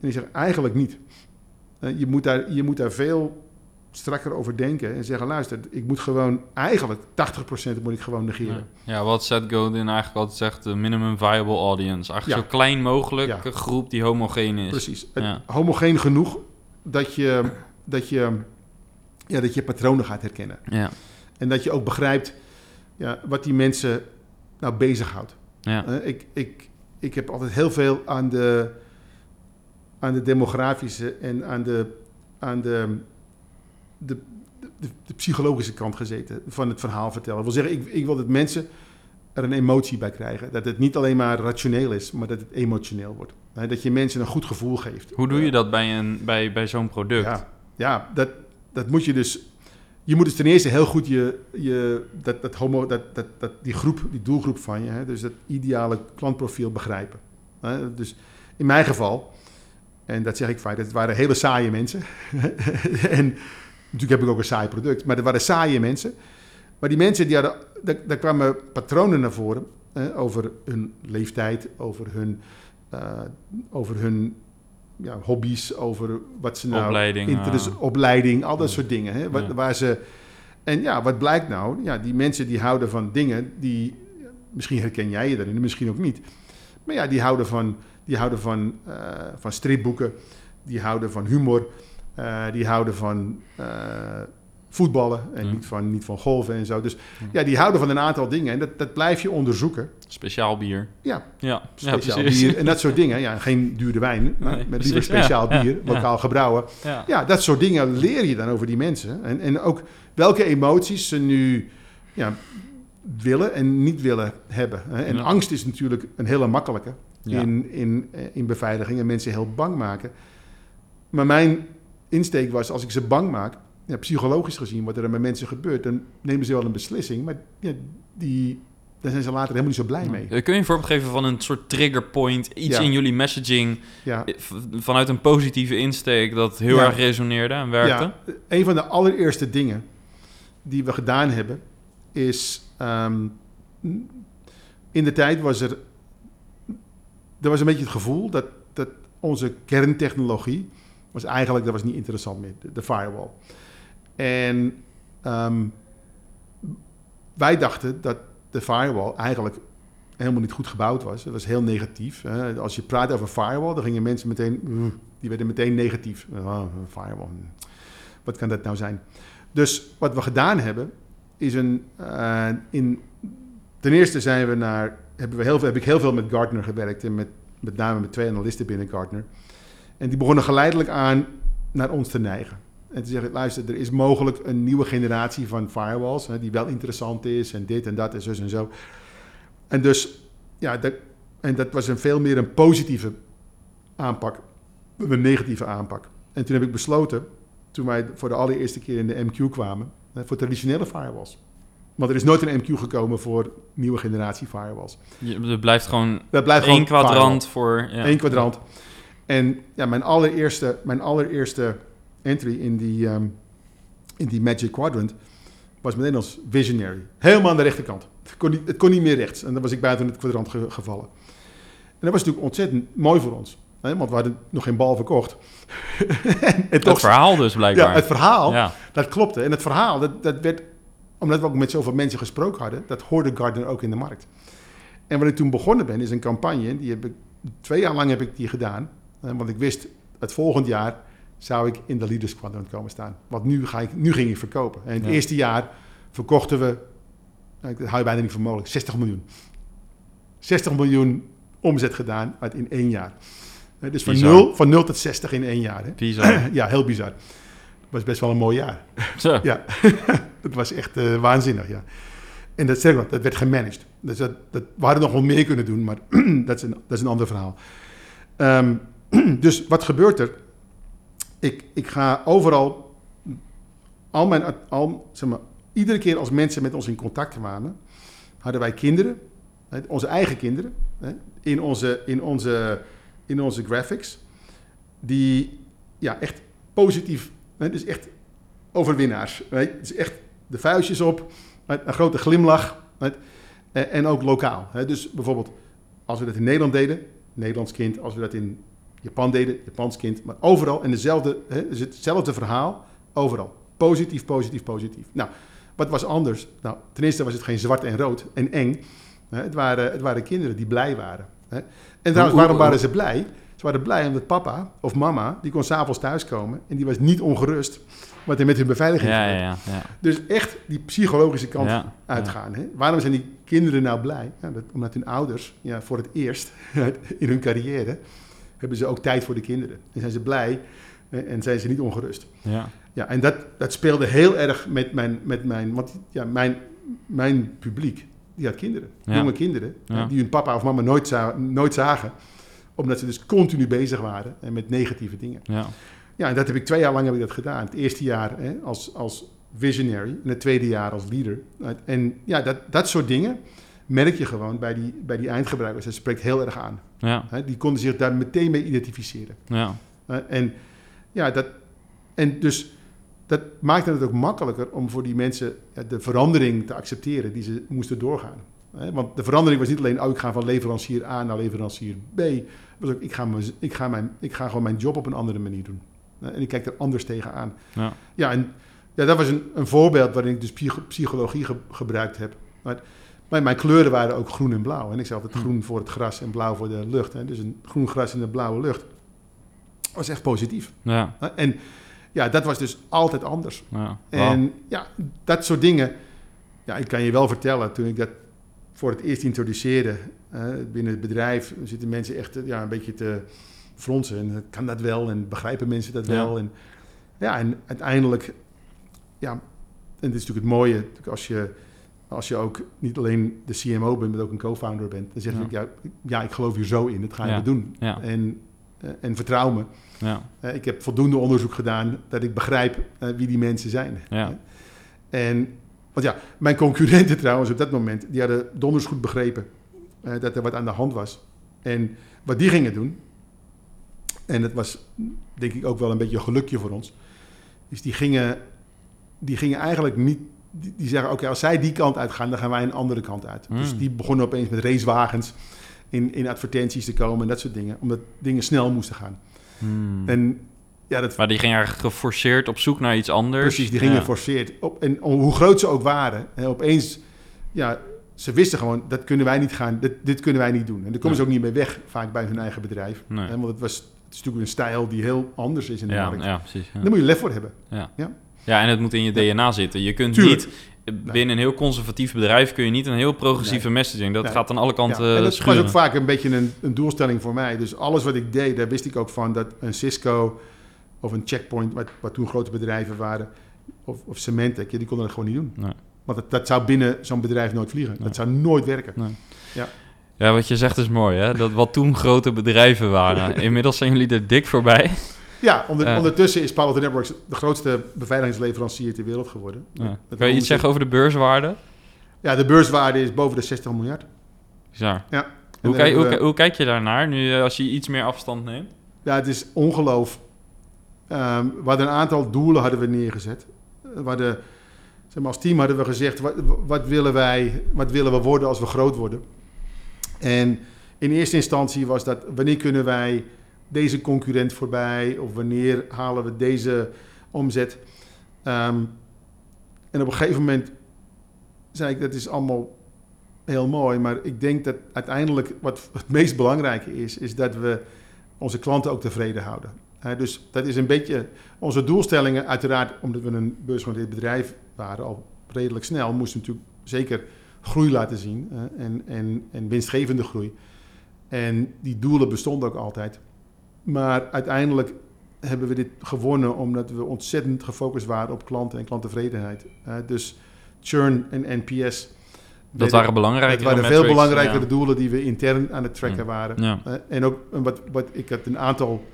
En ik zeg eigenlijk niet. Uh, je, moet daar, je moet daar veel strakker over denken en zeggen: luister, ik moet gewoon eigenlijk 80% moet ik gewoon negeren. Ja, ja wat Seth Godin eigenlijk altijd zegt: de minimum viable audience. Eigenlijk zo klein mogelijk ja. groep die homogeen is. Precies. Homogeen genoeg dat je, dat, je, ja, dat je patronen gaat herkennen. Ja. En dat je ook begrijpt ja, wat die mensen nou bezighoudt. Ja. Uh, ik, ik, ik heb altijd heel veel aan de aan de demografische en aan de, aan de, de, de, de psychologische kant gezeten van het verhaal vertellen. Ik wil zeggen, ik, ik wil dat mensen er een emotie bij krijgen. Dat het niet alleen maar rationeel is, maar dat het emotioneel wordt. Dat je mensen een goed gevoel geeft. Hoe doe je dat bij, een, bij, bij zo'n product? Ja, ja dat, dat moet je dus... Je moet dus ten eerste heel goed je, je, dat, dat homo, dat, dat, dat, die groep, die doelgroep van je, hè, dus dat ideale klantprofiel begrijpen. Dus in mijn geval en dat zeg ik vaak, het waren hele saaie mensen. en natuurlijk heb ik ook een saai product, maar er waren saaie mensen Maar die mensen, die hadden, daar, daar kwamen patronen naar voren over hun leeftijd, over hun, uh, over hun ja, hobby's, over wat ze nou... Opleiding. Interesse, uh, opleiding, al dat soort dingen. Hè, wat. Waar ze... En ja, wat blijkt nou? Ja, die mensen die houden van dingen die... Misschien herken jij je daarin, misschien ook niet. Maar ja, die houden van, die houden van, uh, van stripboeken. Die houden van humor. Uh, die houden van uh, voetballen en niet, van, niet van golven en zo. Dus ja, die houden van een aantal dingen en dat, dat blijf je onderzoeken. Speciaal bier. Ja, ja. speciaal ja, bier en dat soort dingen. Ja, geen dure wijn, maar nee, met liever speciaal ja, bier, lokaal gebrouwen. Ja. dat soort dingen leer je dan over die mensen. En, en ook welke emoties ze nu ja, willen en niet willen hebben. En angst is natuurlijk een hele makkelijke in, in, in beveiliging en mensen heel bang maken. Maar mijn insteek was, als ik ze bang maak, ja, psychologisch gezien, wat er met mensen gebeurt, dan nemen ze wel een beslissing, maar ja, die, daar zijn ze later helemaal niet zo blij mee. Kun je een voorbeeld geven van een soort trigger point, iets ja. in jullie messaging, ja. vanuit een positieve insteek, dat heel erg resoneerde en werkte? Ja, een van de allereerste dingen die we gedaan hebben, is um, in de tijd was er, er was een beetje het gevoel dat, dat onze kerntechnologie was eigenlijk, dat was niet interessant meer, de, firewall. En um, wij dachten dat de firewall eigenlijk helemaal niet goed gebouwd was. Het was heel negatief. Hè. Als je praat over firewall, dan gingen mensen meteen, die werden meteen negatief. Oh, firewall, wat kan dat nou zijn? Dus wat we gedaan hebben, is een, uh, in, ten eerste zijn we naar, hebben we heel veel, heb ik heel veel met Gartner gewerkt en met, met name met twee analisten binnen Gartner. En die begonnen geleidelijk aan naar ons te neigen. En te zeggen, luister, er is mogelijk een nieuwe generatie van firewalls... Hè, die wel interessant is en dit en dat en zo en zo. En dus, ja, dat, en dat was een veel meer een positieve aanpak... een negatieve aanpak. En toen heb ik besloten, toen wij voor de allereerste keer in de MQ kwamen... voor traditionele firewalls... Want er is nooit een MQ gekomen voor nieuwe generatie firewalls. Je, er blijft gewoon dat blijft één kwadrant voor... Ja. Eén kwadrant. En ja, mijn allereerste, mijn allereerste entry in die, um, in die Magic Quadrant was meteen als visionary. Helemaal aan de rechterkant. Het kon niet, het kon niet meer rechts. En dan was ik buiten het kwadrant ge gevallen. En dat was natuurlijk ontzettend mooi voor ons. Hè? Want we hadden nog geen bal verkocht. en, toch, het verhaal dus blijkbaar. Ja, het verhaal, ja. dat klopte. En het verhaal, dat, dat werd, omdat we ook met zoveel mensen gesproken hadden, dat hoorde Gardner ook in de markt. En wat ik toen begonnen ben, is een campagne, die heb ik, twee jaar lang heb ik die gedaan. Want ik wist, het volgend jaar zou ik in de Leaders Quadrant komen staan. Want nu, ga ik, nu ging ik verkopen. En in het eerste jaar verkochten we, nou, dat hou je bijna niet voor mogelijk, 60 miljoen. 60 miljoen omzet gedaan uit in één jaar. Dus van 0, van 0 tot 60 in één jaar. Hè? Bizar. ja, heel bizar. Het was best wel een mooi jaar. Zo. ja, het was echt uh, waanzinnig, ja. En dat, zeg maar, dat werd gemanaged. Dus dat, dat, we hadden nog wel meer kunnen doen, maar dat, is een, dat is een ander verhaal. Um, dus wat gebeurt er? Ik, ik ga overal, al mijn, al, zeg maar, iedere keer als mensen met ons in contact kwamen, hadden wij kinderen, onze eigen kinderen, in onze, in onze, in onze graphics, die ja, echt positief, dus echt overwinnaars. Is echt de vuistjes op, een grote glimlach en ook lokaal. Dus bijvoorbeeld, als we dat in Nederland deden, Nederlands kind, als we dat in Japan deden, Japans kind, maar overal en dezelfde, hè, is hetzelfde verhaal, overal. Positief, positief, positief. Nou, wat was anders? Nou, ten eerste was het geen zwart en rood en eng. Hè, het, waren, het waren kinderen die blij waren. Hè. En trouwens, waarom waren ze blij? Ze waren blij omdat papa of mama, die kon s'avonds thuiskomen en die was niet ongerust wat er met hun beveiliging ja, ja, ja, ja, Dus echt die psychologische kant uitgaan. Hè? Waarom zijn die kinderen nou blij? Ja, dat, omdat hun ouders ja, voor het eerst in hun carrière hebben ze ook tijd voor de kinderen. En zijn ze blij en zijn ze niet ongerust. Ja. Ja, en dat, dat speelde heel erg met mijn, met mijn, want ja, mijn, mijn publiek, die had kinderen, jonge kinderen, die hun papa of mama nooit, nooit zagen, omdat ze dus continu bezig waren met negatieve dingen. Ja. Ja, en dat heb ik twee jaar lang heb ik dat gedaan. Het eerste jaar hè, als, als visionary en het tweede jaar als leader. En ja, dat, dat soort dingen, merk je gewoon bij die, bij die eindgebruikers. Dat spreekt heel erg aan. Ja. Die konden zich daar meteen mee identificeren. Ja. En ja, dat... En dus dat maakte het ook makkelijker om voor die mensen ja, de verandering te accepteren die ze moesten doorgaan. Want de verandering was niet alleen, oh, ik ga van leverancier A naar leverancier B. Was ook, ik, ga mijn, ik, ga mijn, ik ga gewoon mijn job op een andere manier doen. En ik kijk er anders tegenaan. Ja. Ja, en ja, dat was een, een voorbeeld waarin ik dus psycho- psychologie ge- gebruikt heb. Maar, maar mijn kleuren waren ook groen en blauw. En ik zei altijd Hm. groen voor het gras en blauw voor de lucht. Hè? Dus een groen gras in de blauwe lucht was echt positief. Ja? En ja, dat was dus altijd anders. ja. En ja, dat soort dingen. Ja, ik kan je wel vertellen, toen ik dat voor het eerst introduceerde binnen het bedrijf, zitten mensen echt eh, ja, een beetje te fronsen. En eh, kan dat wel? En begrijpen mensen dat Ja. wel? En ja, en uiteindelijk, ja, en dit is natuurlijk het mooie, als je, als je ook niet alleen de CMO bent, maar ook een co-founder bent, dan zeg Ja. ik, ja, ja, ik geloof hier zo in, dat gaan Ja. we doen. Ja. En, eh, en vertrouw me. ja, Eh, ik heb voldoende onderzoek gedaan dat ik begrijp eh, wie die mensen zijn. En, want ja, mijn concurrenten trouwens op dat moment, die hadden donders goed begrepen dat er wat aan de hand was. En wat die gingen doen, en dat was denk ik ook wel een beetje een gelukje voor ons, is die gingen, die gingen eigenlijk niet, die, die zeggen oké, als zij die kant uitgaan, dan gaan wij een andere kant uit. Mm. Dus die begonnen opeens met racewagens in, in advertenties te komen en dat soort dingen, omdat dingen snel moesten gaan. Hmm. En ja, dat Maar die ging eigenlijk geforceerd op zoek naar iets anders. Precies, die gingen Ja. geforceerd. Op, en hoe groot ze ook waren, hè, opeens, ja, ze wisten gewoon, dat kunnen wij niet gaan, dit, dit kunnen wij niet doen. En daar komen ze ook niet mee weg, vaak bij hun eigen bedrijf. Nee. Hè, want het, was, het is natuurlijk een stijl die heel anders is in de Ja, markt. ja, precies. Ja. Daar moet je lef voor hebben. Ja, en het moet in je DNA zitten. Je kunt Tuurlijk. niet, binnen een heel conservatief bedrijf kun je niet een heel progressieve messaging. Dat Nee. gaat aan alle kanten Ja, en dat schuren. was ook vaak een beetje een, een doelstelling voor mij. Dus alles wat ik deed, daar wist ik ook van dat een Cisco of een Checkpoint, wat, wat toen grote bedrijven waren, of, of Symantec, ja, die konden dat gewoon niet doen. Nee. Want dat, dat zou binnen zo'n bedrijf nooit vliegen. Nee. Dat zou nooit werken. Ja, wat je zegt is mooi, hè? Dat wat toen grote bedrijven waren. Inmiddels zijn jullie er dik voorbij. Ja, onder- Ja. ondertussen is Palo Alto Networks de grootste beveiligingsleverancier ter wereld geworden. Ja. Kan je iets ze- zeggen over de beurswaarde? Ja, de beurswaarde is boven de 60 miljard. Bizar. Ja. Hoe, kijk, hoe, we- hoe kijk je daarnaar, nu eh, als je iets meer afstand neemt? Ja, het is ongeloof. Ehm, we hadden een aantal doelen hadden we neergezet. Eh, We hadden, zeg maar, als team hadden we gezegd, wat, wat, willen wij, wat willen we worden als we groot worden? En in eerste instantie was dat, wanneer kunnen wij deze concurrent voorbij? Of wanneer halen we deze omzet? Ehm, en op een gegeven moment zei ik, dat is allemaal heel mooi. Maar ik denk dat uiteindelijk wat het meest belangrijke is, is dat we onze klanten ook tevreden houden. Dus dat is een beetje onze doelstellingen. Uiteraard, omdat we een beursgenoteerd bedrijf waren, al redelijk snel, moesten we natuurlijk zeker groei laten zien en, en, en winstgevende groei. En die doelen bestonden ook altijd. Maar uiteindelijk hebben we dit gewonnen omdat we ontzettend gefocust waren op klanten en klanttevredenheid. Dus churn en NPS. Dat waren belangrijke Het waren veel metrics, belangrijkere ja. doelen die we intern aan het tracken Ja. waren. Ja. En ook wat, wat ik had een aantal,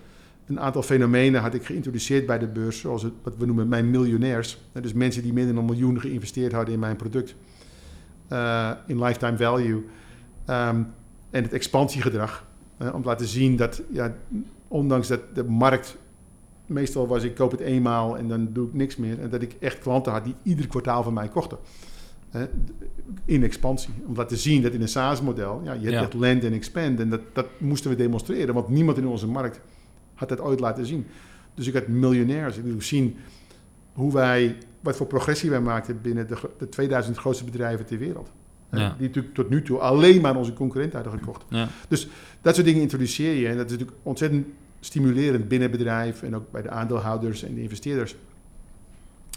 een aantal fenomenen had ik geïntroduceerd bij de beurs, zoals het, wat we noemen mijn miljonairs. Dus mensen die minder dan een miljoen geïnvesteerd hadden in mijn product, eh, in lifetime value. Ehm, en het expansiegedrag. om te laten zien dat, ja, ondanks dat de markt, meestal was ik koop het eenmaal en dan doe ik niks meer. En dat ik echt klanten had die ieder kwartaal van mij kochten. In expansie. Om te laten zien dat in een SaaS-model, ja, je hebt Ja. echt land en expand. En dat, dat moesten we demonstreren, want niemand in onze markt had dat ooit laten zien. Dus ik had miljonairs. Ik wil zien hoe wij, wat voor progressie wij maakten binnen de, de 2000 grootste bedrijven ter wereld. Ja. Die natuurlijk tot nu toe alleen maar onze concurrenten hadden gekocht. Ja. Dat soort dingen introduceer je. En dat is natuurlijk ontzettend stimulerend binnen het bedrijf en ook bij de aandeelhouders en de investeerders.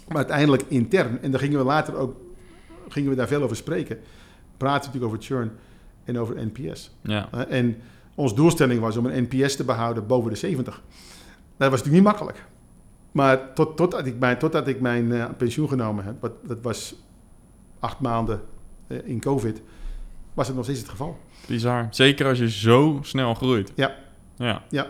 Maar uiteindelijk intern, en daar gingen we later ook gingen we daar veel over spreken, praten natuurlijk over churn en over NPS. Ja. Uh, en onze doelstelling was om een NPS te behouden boven de 70. Dat was natuurlijk niet makkelijk. Maar tot, totdat ik mijn, totdat ik mijn uh, pensioen genomen heb, wat, dat was acht maanden uh, in COVID, was het nog steeds het geval. Bizar. Zeker als je zo snel groeit. Ja. Ja. Ja.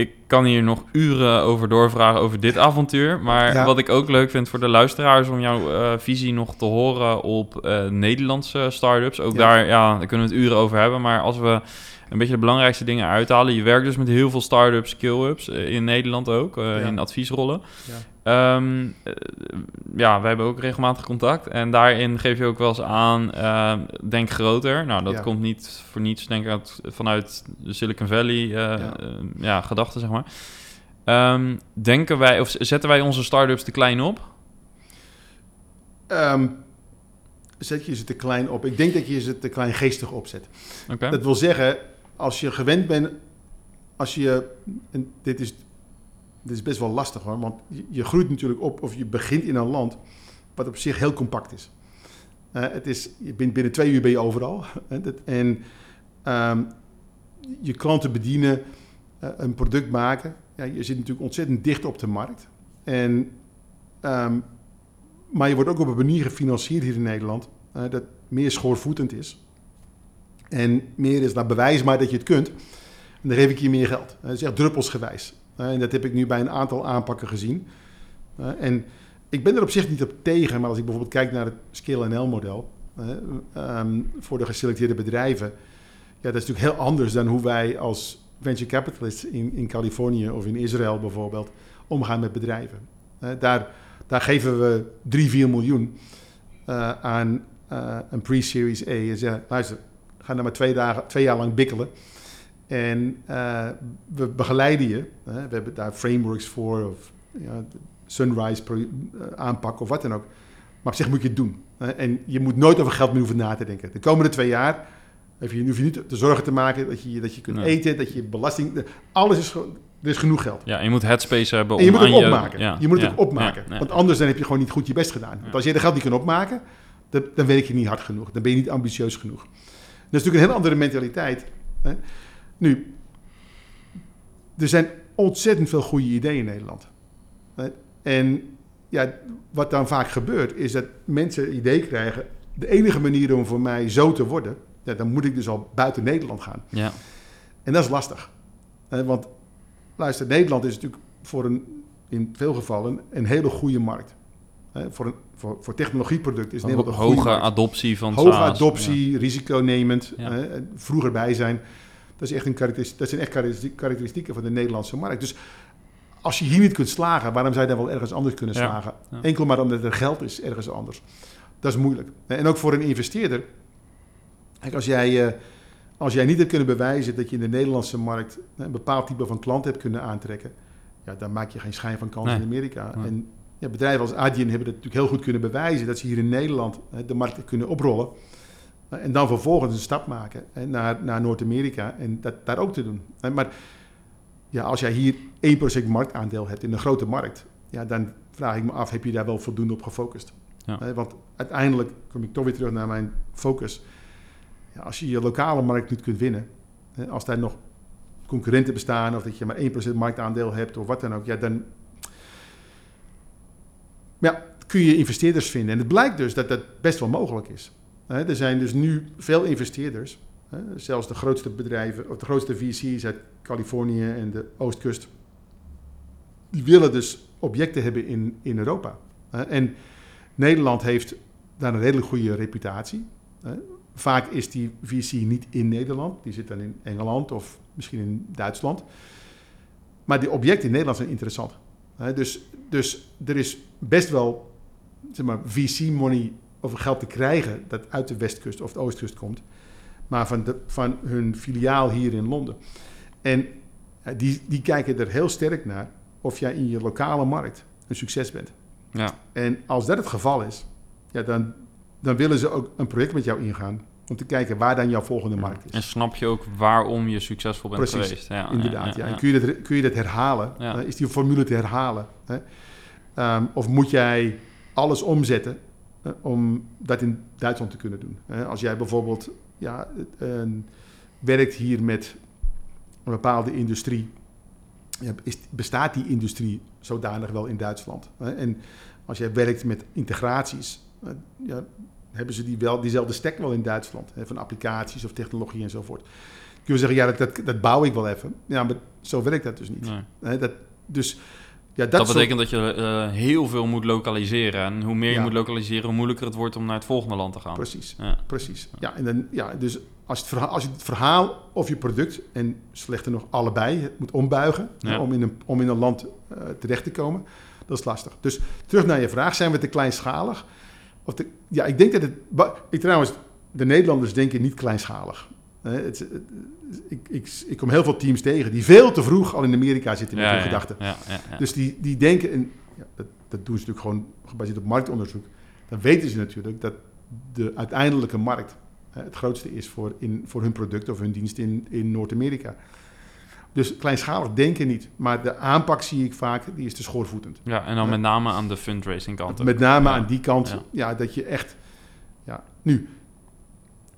Ik kan hier nog uren over doorvragen over dit avontuur. Maar Ja. wat ik ook leuk vind voor de luisteraars om jouw uh, visie nog te horen op uh, Nederlandse start-ups. Ook Ja. daar, ja, daar kunnen we het uren over hebben. Maar als we een beetje de belangrijkste dingen uithalen. Je werkt dus met heel veel start-ups, skill-ups eh, in Nederland ook, Ja. in adviesrollen. Ja. Eh, ja, wij hebben ook regelmatig contact. En daarin geef je ook wel eens aan, eh, denk groter. Nou, dat Ja. komt niet voor niets, denk ik, uit, vanuit de Silicon Valley Ja. gedachten, zeg maar. Ehm, denken wij, of zetten wij onze start-ups te klein op? Ehm, zet je ze te klein op? Ik denk dat je ze te kleingeestig opzet. Oké. Dat wil zeggen, als je gewend bent, als je, en dit is, dit is best wel lastig hoor, want je, groeit natuurlijk op of je begint in een land wat op zich heel compact is. Eh, het is je bent, binnen twee uur ben je overal. en ehm, je klanten bedienen, eh, een product maken. Ja, je zit natuurlijk ontzettend dicht op de markt. En, ehm, maar je wordt ook op een manier gefinancierd hier in Nederland dat meer schoorvoetend is. En meer is, nou bewijs maar dat je het kunt. En dan geef ik je meer geld. Dat is echt druppelsgewijs. Eh, En dat heb ik nu bij een aantal aanpakken gezien. Eh, En ik ben er op zich niet op tegen, maar als ik bijvoorbeeld kijk naar het Scale NL-model voor de geselecteerde bedrijven, ja, dat is natuurlijk heel anders dan hoe wij als venture capitalists in, in Californië of in Israël bijvoorbeeld omgaan met bedrijven. Eh, daar, daar geven we 3, 4 miljoen eh, aan eh, een pre-series A. En zeggen, luister, ga nou maar twee, dagen, twee jaar lang bikkelen. En eh, we begeleiden je. hè. we hebben daar frameworks voor, of ja, sunrise eh, aanpak of wat dan ook. Maar op zich moet je het doen. hè. en je moet nooit over geld meer hoeven na te denken. De komende twee jaar hoef je, hoef je niet te zorgen te maken dat je, dat je kunt Nee. eten, dat je belasting... Alles is gewoon... Er is genoeg geld. Ja, je moet headspace hebben En je om moet het opmaken. ja, je moet ja, het ook opmaken. ja. Want anders dan heb je gewoon niet goed je best gedaan. Want als je de geld niet kan opmaken, dan, dan werk je niet hard genoeg. Dan ben je niet ambitieus genoeg. Dat is natuurlijk een hele andere mentaliteit. Hè. Nu, er zijn ontzettend veel goede ideeën in Nederland. Hè. En ja, wat dan vaak gebeurt, is dat mensen een idee krijgen. De enige manier om voor mij zo te worden, ja, dan moet ik dus al buiten Nederland gaan. Ja. En dat is lastig. Hè, want luister, Nederland is natuurlijk voor een, in veel gevallen een hele goede markt. Hè, voor, een, voor, voor technologieproducten is Nederland een Hoge adoptie van Hoge SaaS, adoptie, risiconemend, Ja. vroeger bij zijn. Dat, is echt een dat zijn echt karakteristiek- karakteristieken van de Nederlandse markt. Dus als je hier niet kunt slagen, waarom zou je dan wel ergens anders kunnen slagen? Ja. Enkel maar omdat er geld is ergens anders. Dat is moeilijk. En ook voor een investeerder. Kijk, als jij, eh, als jij niet hebt kunnen bewijzen dat je in de Nederlandse markt een bepaald type van klant hebt kunnen aantrekken, ja, dan maak je geen schijn van kans Nee. in Amerika. Nee. En ja, bedrijven als Adyen hebben dat natuurlijk heel goed kunnen bewijzen dat ze hier in Nederland de markt kunnen oprollen. Eh, En dan vervolgens een stap maken naar, naar Noord-Amerika en dat daar ook te doen. Maar ja, als jij hier 1% marktaandeel hebt in een grote markt, ja, dan vraag ik me af, heb je daar wel voldoende op gefocust? Ja. Want uiteindelijk kom ik toch weer terug naar mijn focus. Ja, als je je lokale markt niet kunt winnen, hè, als daar nog concurrenten bestaan of dat je maar 1% marktaandeel hebt of wat dan ook, ja, dan ja, kun je investeerders vinden. En het blijkt dus dat dat best wel mogelijk is. Er zijn dus nu veel investeerders, zelfs de grootste bedrijven of de grootste VC's uit Californië en de Oostkust, die willen dus objecten hebben in, in Europa. En Nederland heeft daar een redelijk goede reputatie. Vaak is die VC niet in Nederland, die zit dan in Engeland of misschien in Duitsland. Maar die objecten in Nederland zijn interessant. Dus, dus er is best wel zeg maar, VC-money of geld te krijgen dat uit de westkust of de oostkust komt. Maar van, de, van hun filiaal hier in Londen. En eh, die, die kijken er heel sterk naar of jij in je lokale markt een succes bent. Ja. En als dat het geval is, ja, dan, dan willen ze ook een project met jou ingaan. Om te kijken waar dan jouw volgende markt is. En snap je ook waarom je succesvol bent Precies, geweest? Ja, Inderdaad, ja. En kun je dat, kun je dat herhalen? Eh, is die formule te herhalen? Hè? Ehm, of moet jij alles omzetten eh, om dat in Duitsland te kunnen doen? Hè? als jij bijvoorbeeld ja, eh, werkt hier met een bepaalde industrie, is, bestaat die industrie zodanig wel in Duitsland? Hè? En als jij werkt met integraties, eh, ja, hebben ze die wel, diezelfde stack wel in Duitsland, hè, van applicaties of technologie enzovoort. Kun je zeggen, ja, dat, dat, dat bouw ik wel even. Ja, maar zo werkt dat dus niet. Nee. Hè, dat, dus, ja, dat, Dat, soort- betekent dat je eh, heel veel moet lokaliseren. En hoe meer je Ja. moet lokaliseren, hoe moeilijker het wordt om naar het volgende land te gaan. Precies, Ja. precies. Ja, en dan, ja, dus als, het verhaal, als je het verhaal of je product, en slechter nog allebei, het moet ombuigen om, in een, om in een land eh, terecht te komen, dat is lastig. Dus terug naar je vraag, zijn we te kleinschalig? Of ja, ik denk dat het... Ik, trouwens, de Nederlanders denken niet kleinschalig. Het, het- ik, ik, ik kom heel veel teams tegen die veel te vroeg al in Amerika zitten met Ja, hun ja, gedachten. Ja. Dus die, die denken, en ja, dat, dat doen ze natuurlijk gewoon gebaseerd op marktonderzoek. Dan weten ze natuurlijk dat de uiteindelijke markt het grootste is voor, in, voor hun product of hun dienst in, in Noord-Amerika. Dus kleinschalig denken niet. Maar de aanpak zie ik vaak, die is te schoorvoetend. ja, en dan met name aan de fundraising kant. Met name Ja. aan die kant, Ja. dat je echt... Ja, nu,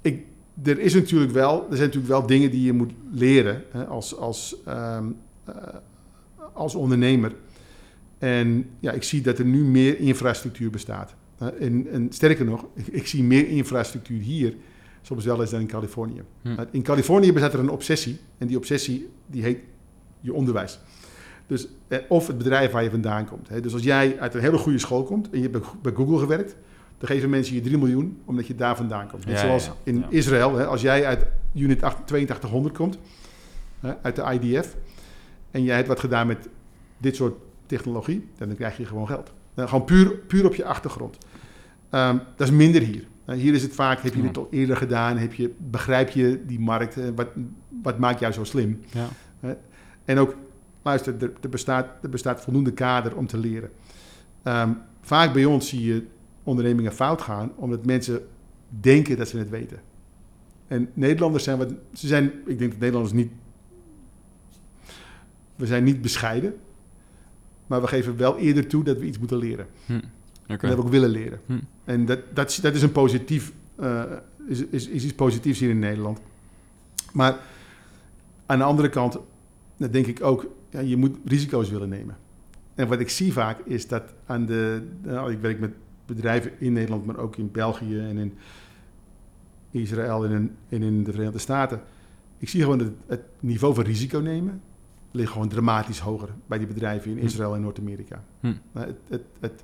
ik, er, is natuurlijk wel, er zijn natuurlijk wel dingen die je moet leren hè, als, als, ehm, eh, als ondernemer. En ja, ik zie dat er nu meer infrastructuur bestaat. En, en sterker nog, ik, ik zie meer infrastructuur hier, soms wel eens dan in Californië. Hm. Eh, In Californië bestaat er een obsessie. En die obsessie die heet je onderwijs. Dus, eh, of het bedrijf waar je vandaan komt. Hè. Dus als jij uit een hele goede school komt en je hebt bij- Google gewerkt, dan geven mensen je 3 miljoen omdat je daar vandaan komt. Net Ja, zoals ja, in ja. Israël, hè, als jij uit unit 8 8200 komt, hè, uit de IDF, en jij hebt wat gedaan met dit soort technologie, dan krijg je gewoon geld. Eh, gewoon puur, puur op je achtergrond. Ehm, dat is minder hier. Eh, hier is het vaak, heb je het al eerder gedaan? Heb je, begrijp je die markt? Eh, wat, wat maakt jou zo slim? Ja. En ook, luister, er, er, bestaat, er bestaat voldoende kader om te leren. Ehm, vaak bij ons zie je ondernemingen fout gaan, omdat mensen denken dat ze het weten. En Nederlanders zijn wat, ze zijn, ik denk dat Nederlanders niet, we zijn niet bescheiden, maar we geven wel eerder toe dat we iets moeten leren. Hm. En dat we ook willen leren. Hm. En dat, dat, is- dat is een positief, eh, is, is, is iets positiefs hier in Nederland. Maar aan de andere kant, denk ik ook, ja, je moet risico's willen nemen. En wat ik zie vaak is dat aan de, nou, ik werk met bedrijven in Nederland, maar ook in België en in Israël en in, en in de Verenigde Staten. Ik zie gewoon dat het niveau van risico nemen ligt gewoon dramatisch hoger bij die bedrijven in Hm. Israël en Noord-Amerika. Hm. Het, het, het,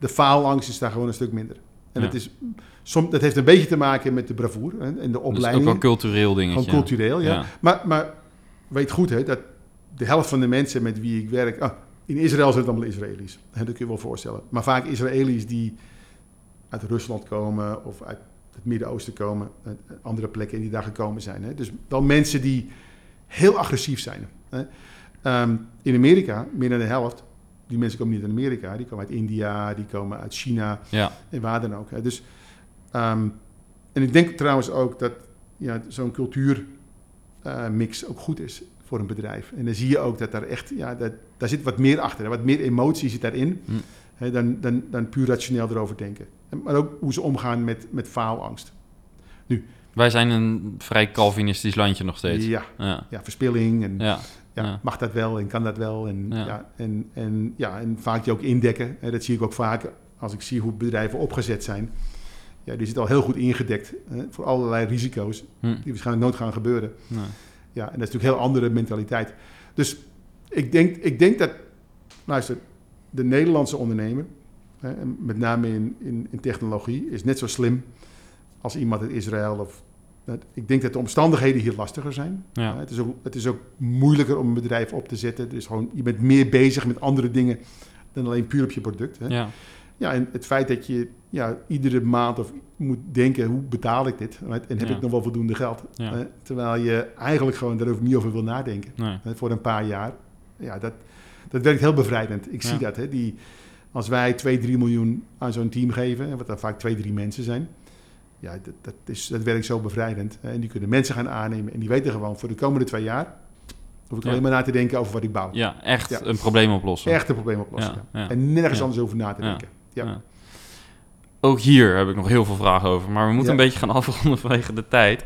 de faalangst is daar gewoon een stuk minder. En Ja. dat, is, som, dat heeft een beetje te maken met de bravoure hè, en de Dus ook opleiding. wel cultureel dingetje. Gewoon cultureel, ja. Ja. Maar, maar weet goed hè, dat de helft van de mensen met wie ik werk... ah, in Israël zijn het allemaal Israëli's. Hè, dat kun je wel voorstellen. Maar vaak Israëli's die uit Rusland komen of uit het Midden-Oosten komen. eh, andere plekken die daar gekomen zijn. Hè. Dus wel mensen die heel agressief zijn. Hè. Ehm, in Amerika, meer dan de helft... Die mensen komen niet uit Amerika, die komen uit India, die komen uit China Ja. en waar dan ook. Hè. Dus, ehm, en ik denk trouwens ook dat ja, zo'n cultuurmix ook goed is voor een bedrijf. En dan zie je ook dat daar echt, ja, dat, daar zit wat meer achter. Hè. Wat meer emotie zit daarin Hm. hè, dan, dan, dan puur rationeel erover denken. En, maar ook hoe ze omgaan met, met faalangst. Wij zijn een vrij Calvinistisch landje nog steeds. Ja, Ja. ja, verspilling en Ja. Ja, Ja. mag dat wel en kan dat wel. En, Ja. ja. en, en, ja, en vaak je ook indekken. Hè, dat zie ik ook vaak als ik zie hoe bedrijven opgezet zijn. Ja, die zitten al heel goed ingedekt hè, voor allerlei risico's Hm. die waarschijnlijk nooit gaan gebeuren. Nee. Ja, en dat is natuurlijk een heel andere mentaliteit. Dus ik denk, ik denk dat, luister, de Nederlandse ondernemer, hè, met name in, in, in technologie, is net zo slim als iemand uit Israël. Of, ik denk dat de omstandigheden hier lastiger zijn. Ja. Het, is ook, het is ook moeilijker om een bedrijf op te zetten. Dus gewoon, je bent meer bezig met andere dingen dan alleen puur op je product. Hè. Ja. Ja. en het feit dat je ja, iedere maand of moet denken, hoe betaal ik dit? En heb Ja. ik nog wel voldoende geld? Ja. Hè, terwijl je eigenlijk gewoon daarover niet over wil nadenken. Nee. Hè, voor een paar jaar. Ja, dat, dat werkt heel bevrijdend. Ik zie dat. Hè, die, als wij 2, 3 miljoen aan zo'n team geven, wat dan vaak 2, 3 mensen zijn. Ja, dat, dat, is, dat werkt zo bevrijdend. Hè, en die kunnen mensen gaan aannemen. En die weten gewoon, voor de komende twee jaar... hoef ik Ja. alleen maar na te denken over wat ik bouw. ja, echt Ja. een probleem oplossen. Echt een probleem oplossen. Ja. En nergens anders over na te denken. Ja. Ook hier heb ik nog heel veel vragen over, maar we moeten een beetje gaan afronden vanwege de tijd.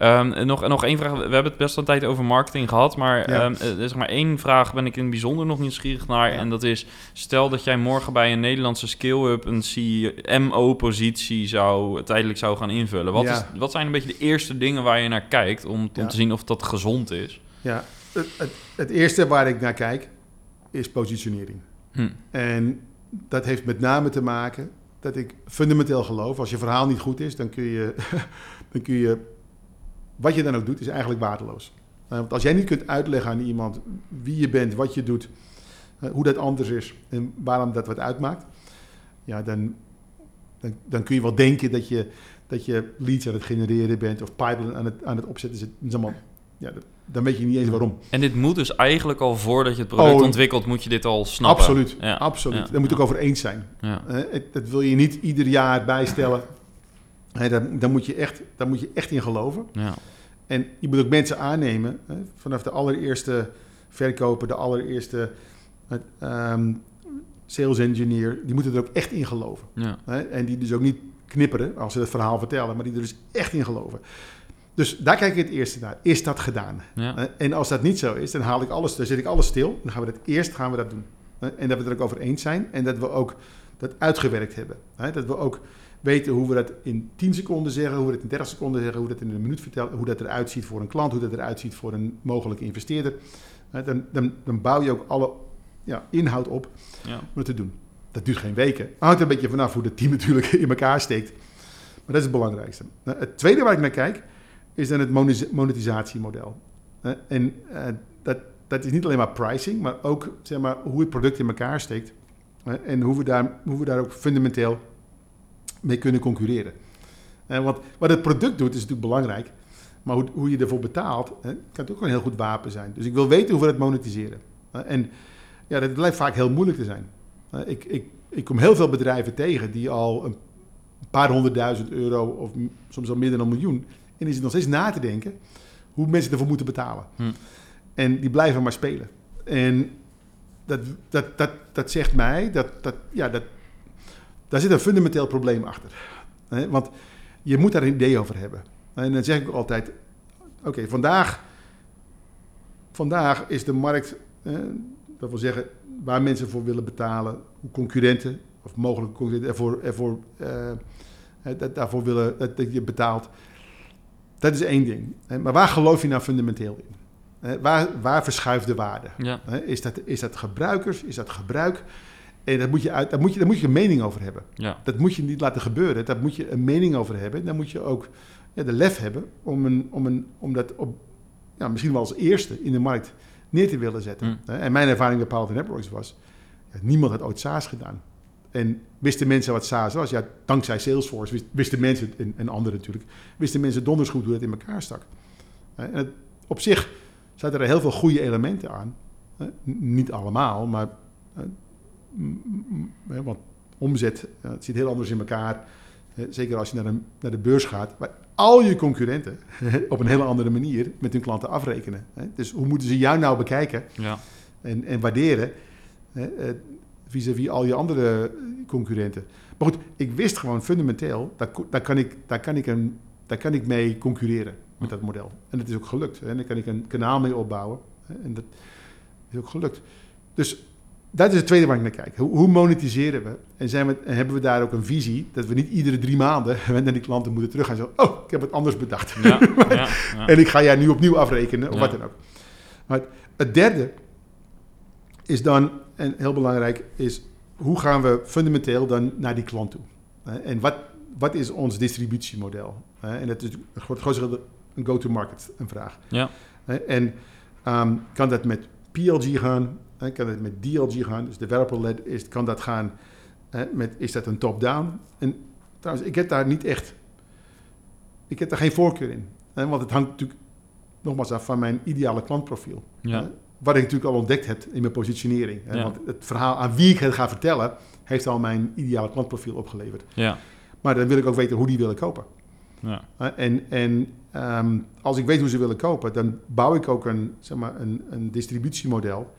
En nog, nog één vraag. We hebben het best wel een tijd over marketing gehad, maar Ja. ehm, er is maar één vraag ben ik in het bijzonder nog nieuwsgierig naar. Ja. En dat is, stel dat jij morgen bij een Nederlandse skill-up een CMO-positie zou, tijdelijk zou gaan invullen. Wat, Ja. is, wat zijn een beetje de eerste dingen waar je naar kijkt om, om te zien of dat gezond is? Ja, het, het, het eerste waar ik naar kijk is positionering. Hm. En dat heeft met name te maken dat ik fundamenteel geloof... als je verhaal niet goed is, dan kun je, dan kun je wat je dan ook doet, is eigenlijk waardeloos. Uh, want als jij niet kunt uitleggen aan iemand wie je bent, wat je doet, uh, hoe dat anders is en waarom dat wat uitmaakt, ja, dan, dan, dan kun je wel denken dat je, dat je leads aan het genereren bent of pipeline aan het, aan het opzetten. Dat is allemaal, ja, dan weet je niet eens waarom. En dit moet dus eigenlijk al voordat je het product oh, ontwikkelt, moet je dit al snappen. Absoluut, ja. absoluut. Ja. Daar moet ik over eens zijn. Ja. Uh, dat wil je niet ieder jaar bijstellen. Hey, daar, daar, moet je echt, daar moet je echt in geloven. Ja. En je moet ook mensen aannemen, hè, vanaf de allereerste verkoper, de allereerste um, sales engineer, die moeten er ook echt in geloven. Ja. Hè, en die dus ook niet knipperen als ze het verhaal vertellen, maar die er dus echt in geloven. Dus daar kijk ik het eerste naar. Is dat gedaan? Ja. En als dat niet zo is, dan haal ik alles, dan zet ik alles stil. Dan gaan we dat eerst gaan we dat doen. En dat we er ook over eens zijn en dat we ook dat uitgewerkt hebben. Dat we ook weten hoe we dat in 10 seconden zeggen, hoe we dat in 30 seconden zeggen, hoe we dat in een minuut vertellen, hoe dat eruit ziet voor een klant, hoe dat eruit ziet voor een mogelijke investeerder. Dan, dan, dan bouw je ook alle ja, inhoud op ja. om het te doen. Dat duurt geen weken. Hangt een beetje vanaf hoe het team natuurlijk in elkaar steekt. Maar dat is het belangrijkste. Nou, het tweede waar ik naar kijk, is dan het monetisatiemodel. En uh, dat, dat is niet alleen maar pricing, maar ook zeg maar, hoe het product in elkaar steekt. En hoe we, daar, hoe we daar ook fundamenteel mee kunnen concurreren. want wat het product doet is natuurlijk belangrijk. Maar hoe, hoe je ervoor betaalt, hè, kan ook een heel goed wapen zijn. Dus ik wil weten hoe we dat monetiseren. en ja, dat blijft vaak heel moeilijk te zijn. ik, ik, ik kom heel veel bedrijven tegen die al een paar honderdduizend euro of soms al meer dan een miljoen. En die zitten nog steeds na te denken hoe mensen ervoor moeten betalen. Hm. En die blijven maar spelen. En dat, dat, dat, dat zegt mij dat, dat, ja, dat daar zit een fundamenteel probleem achter. Want je moet daar een idee over hebben. En dan zeg ik altijd: oké, vandaag, vandaag is de markt, dat wil zeggen, waar mensen voor willen betalen, hoe concurrenten of mogelijke concurrenten ervoor, ervoor, dat, daarvoor willen dat, dat, je betaalt. Dat is één ding. Maar waar geloof je nou fundamenteel in? Waar, waar verschuift de waarde? Ja. Is, dat, is dat gebruikers? Is dat gebruik? En daar moet je, uit, daar moet je, daar moet je een mening over hebben. Ja. Dat moet je niet laten gebeuren. Daar moet je een mening over hebben. Dan moet je ook ja, de lef hebben om, een, om, een, om dat op, ja, misschien wel als eerste in de markt neer te willen zetten. Mm. En mijn ervaring bij Palo Networks was, niemand had ooit SaaS gedaan. En wisten mensen wat SaaS was? Ja, dankzij Salesforce wisten mensen, en, en anderen natuurlijk, wisten mensen donders goed hoe het in elkaar stak. En het, op zich zaten er heel veel goede elementen aan. Niet allemaal, maar want omzet, het zit heel anders in elkaar. Zeker als je naar de, naar de beurs gaat, waar al je concurrenten op een hele andere manier met hun klanten afrekenen. Dus hoe moeten ze jou nou bekijken ja. en, en waarderen eh, vis-à-vis al je andere concurrenten? Maar goed, ik wist gewoon fundamenteel, daar, daar, kan, ik, daar, kan, ik een, daar kan ik mee concurreren met dat model. En dat is ook gelukt. En daar kan ik een kanaal mee opbouwen. En dat is ook gelukt. Dus dat is het tweede waar ik naar kijk. Hoe, hoe monetiseren we? En zijn we, hebben we daar ook een visie dat we niet iedere drie maanden naar die klanten moeten terug gaan zeggen: Oh, ik heb het anders bedacht. Ja, ja, ja. en ik ga jij nu opnieuw afrekenen, of wat dan ook. Maar het derde is dan, en heel belangrijk, is hoe gaan we fundamenteel dan naar die klant toe? En wat, wat is ons distributiemodel? En dat is voor het grootste een go-to-market een vraag. Ja. En um, kan dat met PLG gaan? Hè, kan het met DLG gaan, dus developer-led, is, kan dat gaan hè, met, is dat een top-down? En trouwens, ik heb daar niet echt, ik heb daar geen voorkeur in. Hè, want het hangt natuurlijk nogmaals af van mijn ideale klantprofiel. Ja. Wat ik natuurlijk al ontdekt heb in mijn positionering. Hè, Want het verhaal aan wie ik het ga vertellen, heeft al mijn ideale klantprofiel opgeleverd. Ja. Maar dan wil ik ook weten hoe die willen kopen. Ja. En, en um, als ik weet hoe ze willen kopen, dan bouw ik ook een, zeg maar, een, een distributiemodel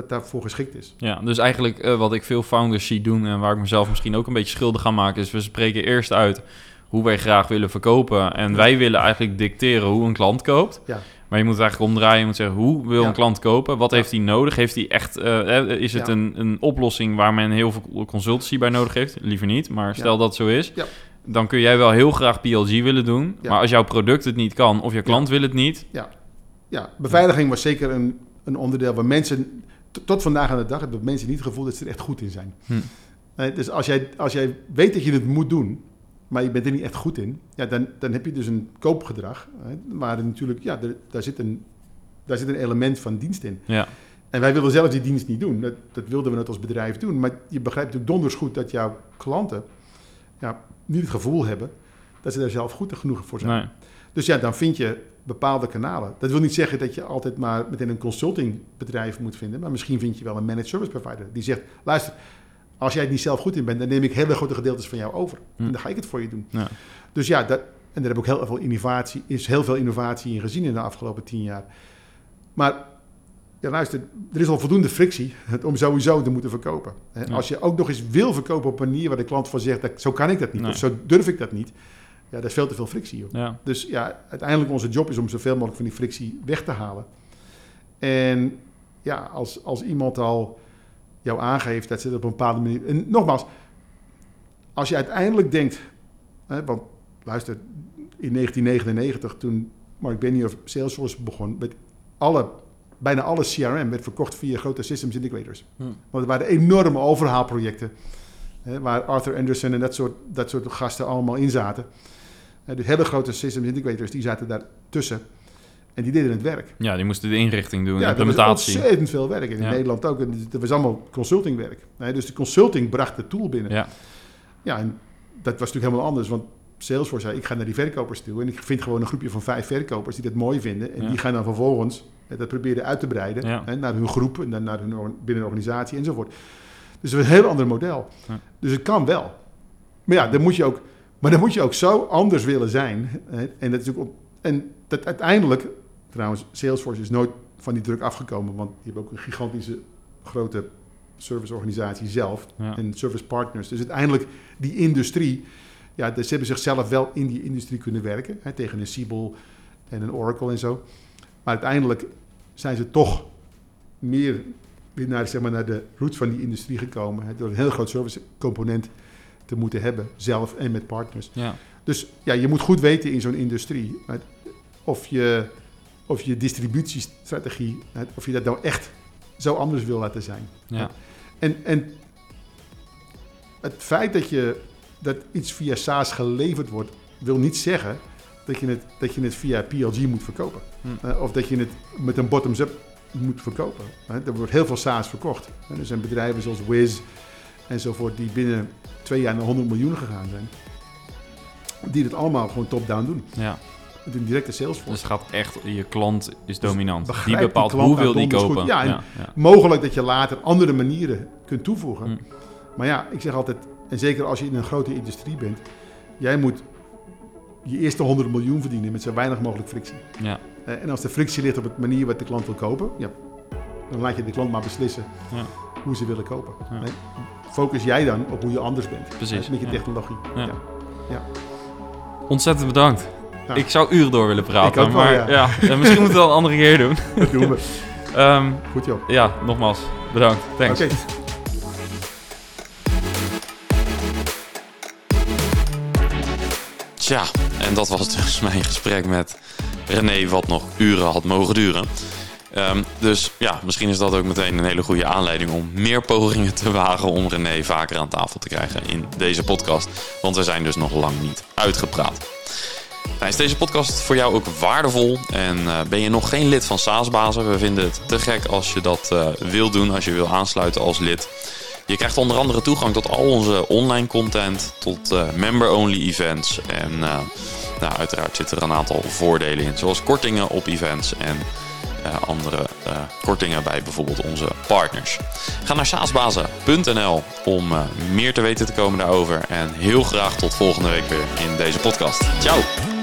dat daarvoor geschikt is. Ja, dus eigenlijk uh, wat ik veel founders zie doen en waar ik mezelf misschien ook een beetje schuldig aan maak, is we spreken eerst uit hoe wij graag willen verkopen en wij willen eigenlijk dicteren hoe een klant koopt. Ja. Maar je moet het eigenlijk omdraaien. Je moet zeggen, hoe wil een klant kopen? Wat heeft hij nodig? Heeft hij echt, uh, is het een, een oplossing waar men heel veel consultancy bij nodig heeft? Liever niet, maar stel dat zo is. Dan kun jij wel heel graag PLG willen doen. Maar als jouw product het niet kan of je klant wil het niet... Ja, ja. beveiliging was zeker een, een onderdeel waar mensen tot vandaag aan de dag hebben mensen niet het gevoel dat ze er echt goed in zijn. Hm. dus als jij, als jij weet dat je het moet doen, maar je bent er niet echt goed in, ja, dan, dan heb je dus een koopgedrag. Hè, waar natuurlijk, ja, er- daar, zit een, daar zit een element van dienst in. Ja, En wij wilden zelf die dienst niet doen. Dat, dat wilden we net als bedrijf doen. Maar je begrijpt natuurlijk donders goed dat jouw klanten ja, niet het gevoel hebben dat ze daar zelf goed genoeg voor zijn. nee. Dus ja, dan vind je bepaalde kanalen. Dat wil niet zeggen dat je altijd maar meteen een consultingbedrijf moet vinden. Maar misschien vind je wel een managed service provider die zegt: luister, als jij het niet zelf goed in bent, dan neem ik hele grote gedeeltes van jou over. Hm. En dan ga ik het voor je doen. Ja. Dus ja, dat, en daar heb ik ook heel veel innovatie, is heel veel innovatie in gezien in de afgelopen tien jaar. Maar ja, luister, er is al voldoende frictie om sowieso te moeten verkopen. Ja. Als je ook nog eens wil verkopen op een manier waar de klant van zegt, dat, zo kan ik dat niet, Nee. of zo durf ik dat niet. Ja, dat is veel te veel frictie. Joh. Ja, Dus ja, uiteindelijk onze job is om zoveel mogelijk van die frictie weg te halen. En ja, als, als iemand al jou aangeeft dat ze het op een bepaalde manier... En nogmaals, als je uiteindelijk denkt... Hè, want luister, in 1999 toen Mark Benioff Salesforce begon... Met alle, bijna alle CRM werd verkocht via grote systems integrators. Hm. Want het waren enorme overhaalprojecten... Hè, waar Arthur Anderson en dat soort, dat soort gasten allemaal in zaten. Dus hele grote systems integrators, die zaten daartussen. En die deden het werk. ja die moesten de inrichting doen, Ja, dat was implementatie. ontzettend veel werk. En in Ja. Nederland ook. En dat was allemaal consultingwerk. Nee, dus de consulting bracht de tool binnen. Ja, Ja, en dat was natuurlijk helemaal anders. Want Salesforce zei, ik ga naar die verkopers toe. En ik vind gewoon een groepje van vijf verkopers die dat mooi vinden. En Ja. die gaan dan vervolgens dat proberen uit te breiden. Ja. Hè, naar hun groep, en dan naar hun binnen een organisatie enzovoort. Dus het is een heel ander model. Ja. Dus het kan wel. Maar ja, dan moet je ook, maar dan moet je ook zo anders willen zijn. En dat is ook, en dat uiteindelijk, trouwens, Salesforce is nooit van die druk afgekomen. Want die hebben ook een gigantische grote serviceorganisatie zelf. Ja. En service partners. Dus uiteindelijk die industrie, ja, dus ze hebben zichzelf wel in die industrie kunnen werken. Hè, tegen een Siebel en een Oracle en zo. Maar uiteindelijk zijn ze toch meer naar, zeg maar, naar de roots van die industrie gekomen. Hè, door een heel groot service component te moeten hebben, zelf en met partners. ja, Dus ja, je moet goed weten in zo'n industrie hè, of je, of je distributiestrategie, hè, of je dat nou echt zo anders wil laten zijn. ja, En, en het feit dat, je, dat iets via SaaS geleverd wordt, wil niet zeggen dat je het, dat je het via PLG moet verkopen. Hm. Eh, of dat je het met een bottoms-up moet verkopen. Er wordt heel veel SaaS verkocht. Er zijn bedrijven zoals Wiz enzovoort die binnen twee jaar naar 100 miljoen gegaan zijn. Die het allemaal gewoon top-down doen. ja. Met een directe Salesforce. Dus het gaat echt, je klant is dominant. begrijp Die bepaalt hoe wil die kopen. Ja, en- ja, ja. Mogelijk dat je later andere manieren kunt toevoegen. Hm. Maar ja, ik zeg altijd, en zeker als je in een grote industrie bent, jij moet je eerste 100 miljoen verdienen met zo weinig mogelijk frictie. ja. Eh, En als de frictie ligt op het manier wat de klant wil kopen, ja, dan laat je de klant maar beslissen Ja. hoe ze willen kopen. Ja. Eh, Focus jij dan op hoe je anders bent. Precies, Met je technologie. Ja. Ja. Ontzettend bedankt. Ja. Ik zou uren door willen praten, Ik ook wel, maar ja. ja. misschien moeten we dat een andere keer doen. Dat doen we. Ehm, Goed joh. ja, nogmaals, bedankt. Thanks. Oké. Tja, en dat was dus mijn gesprek met René, wat nog uren had mogen duren. Ehm, dus ja, misschien is dat ook meteen een hele goede aanleiding om meer pogingen te wagen om René vaker aan tafel te krijgen in deze podcast. Want we zijn dus nog lang niet uitgepraat. Nou, is deze podcast voor jou ook waardevol en eh, ben je nog geen lid van Saasbazen? We vinden het te gek als je dat eh, wil doen, als je wil aansluiten als lid. Je krijgt onder andere toegang tot al onze online content, tot eh, member-only events. En nou, uiteraard zitten er een aantal voordelen in, zoals kortingen op events en andere eh, kortingen bij bijvoorbeeld onze partners. Ga naar saasbazen.nl om eh, meer te weten te komen daarover. En heel graag tot volgende week weer in deze podcast. Ciao!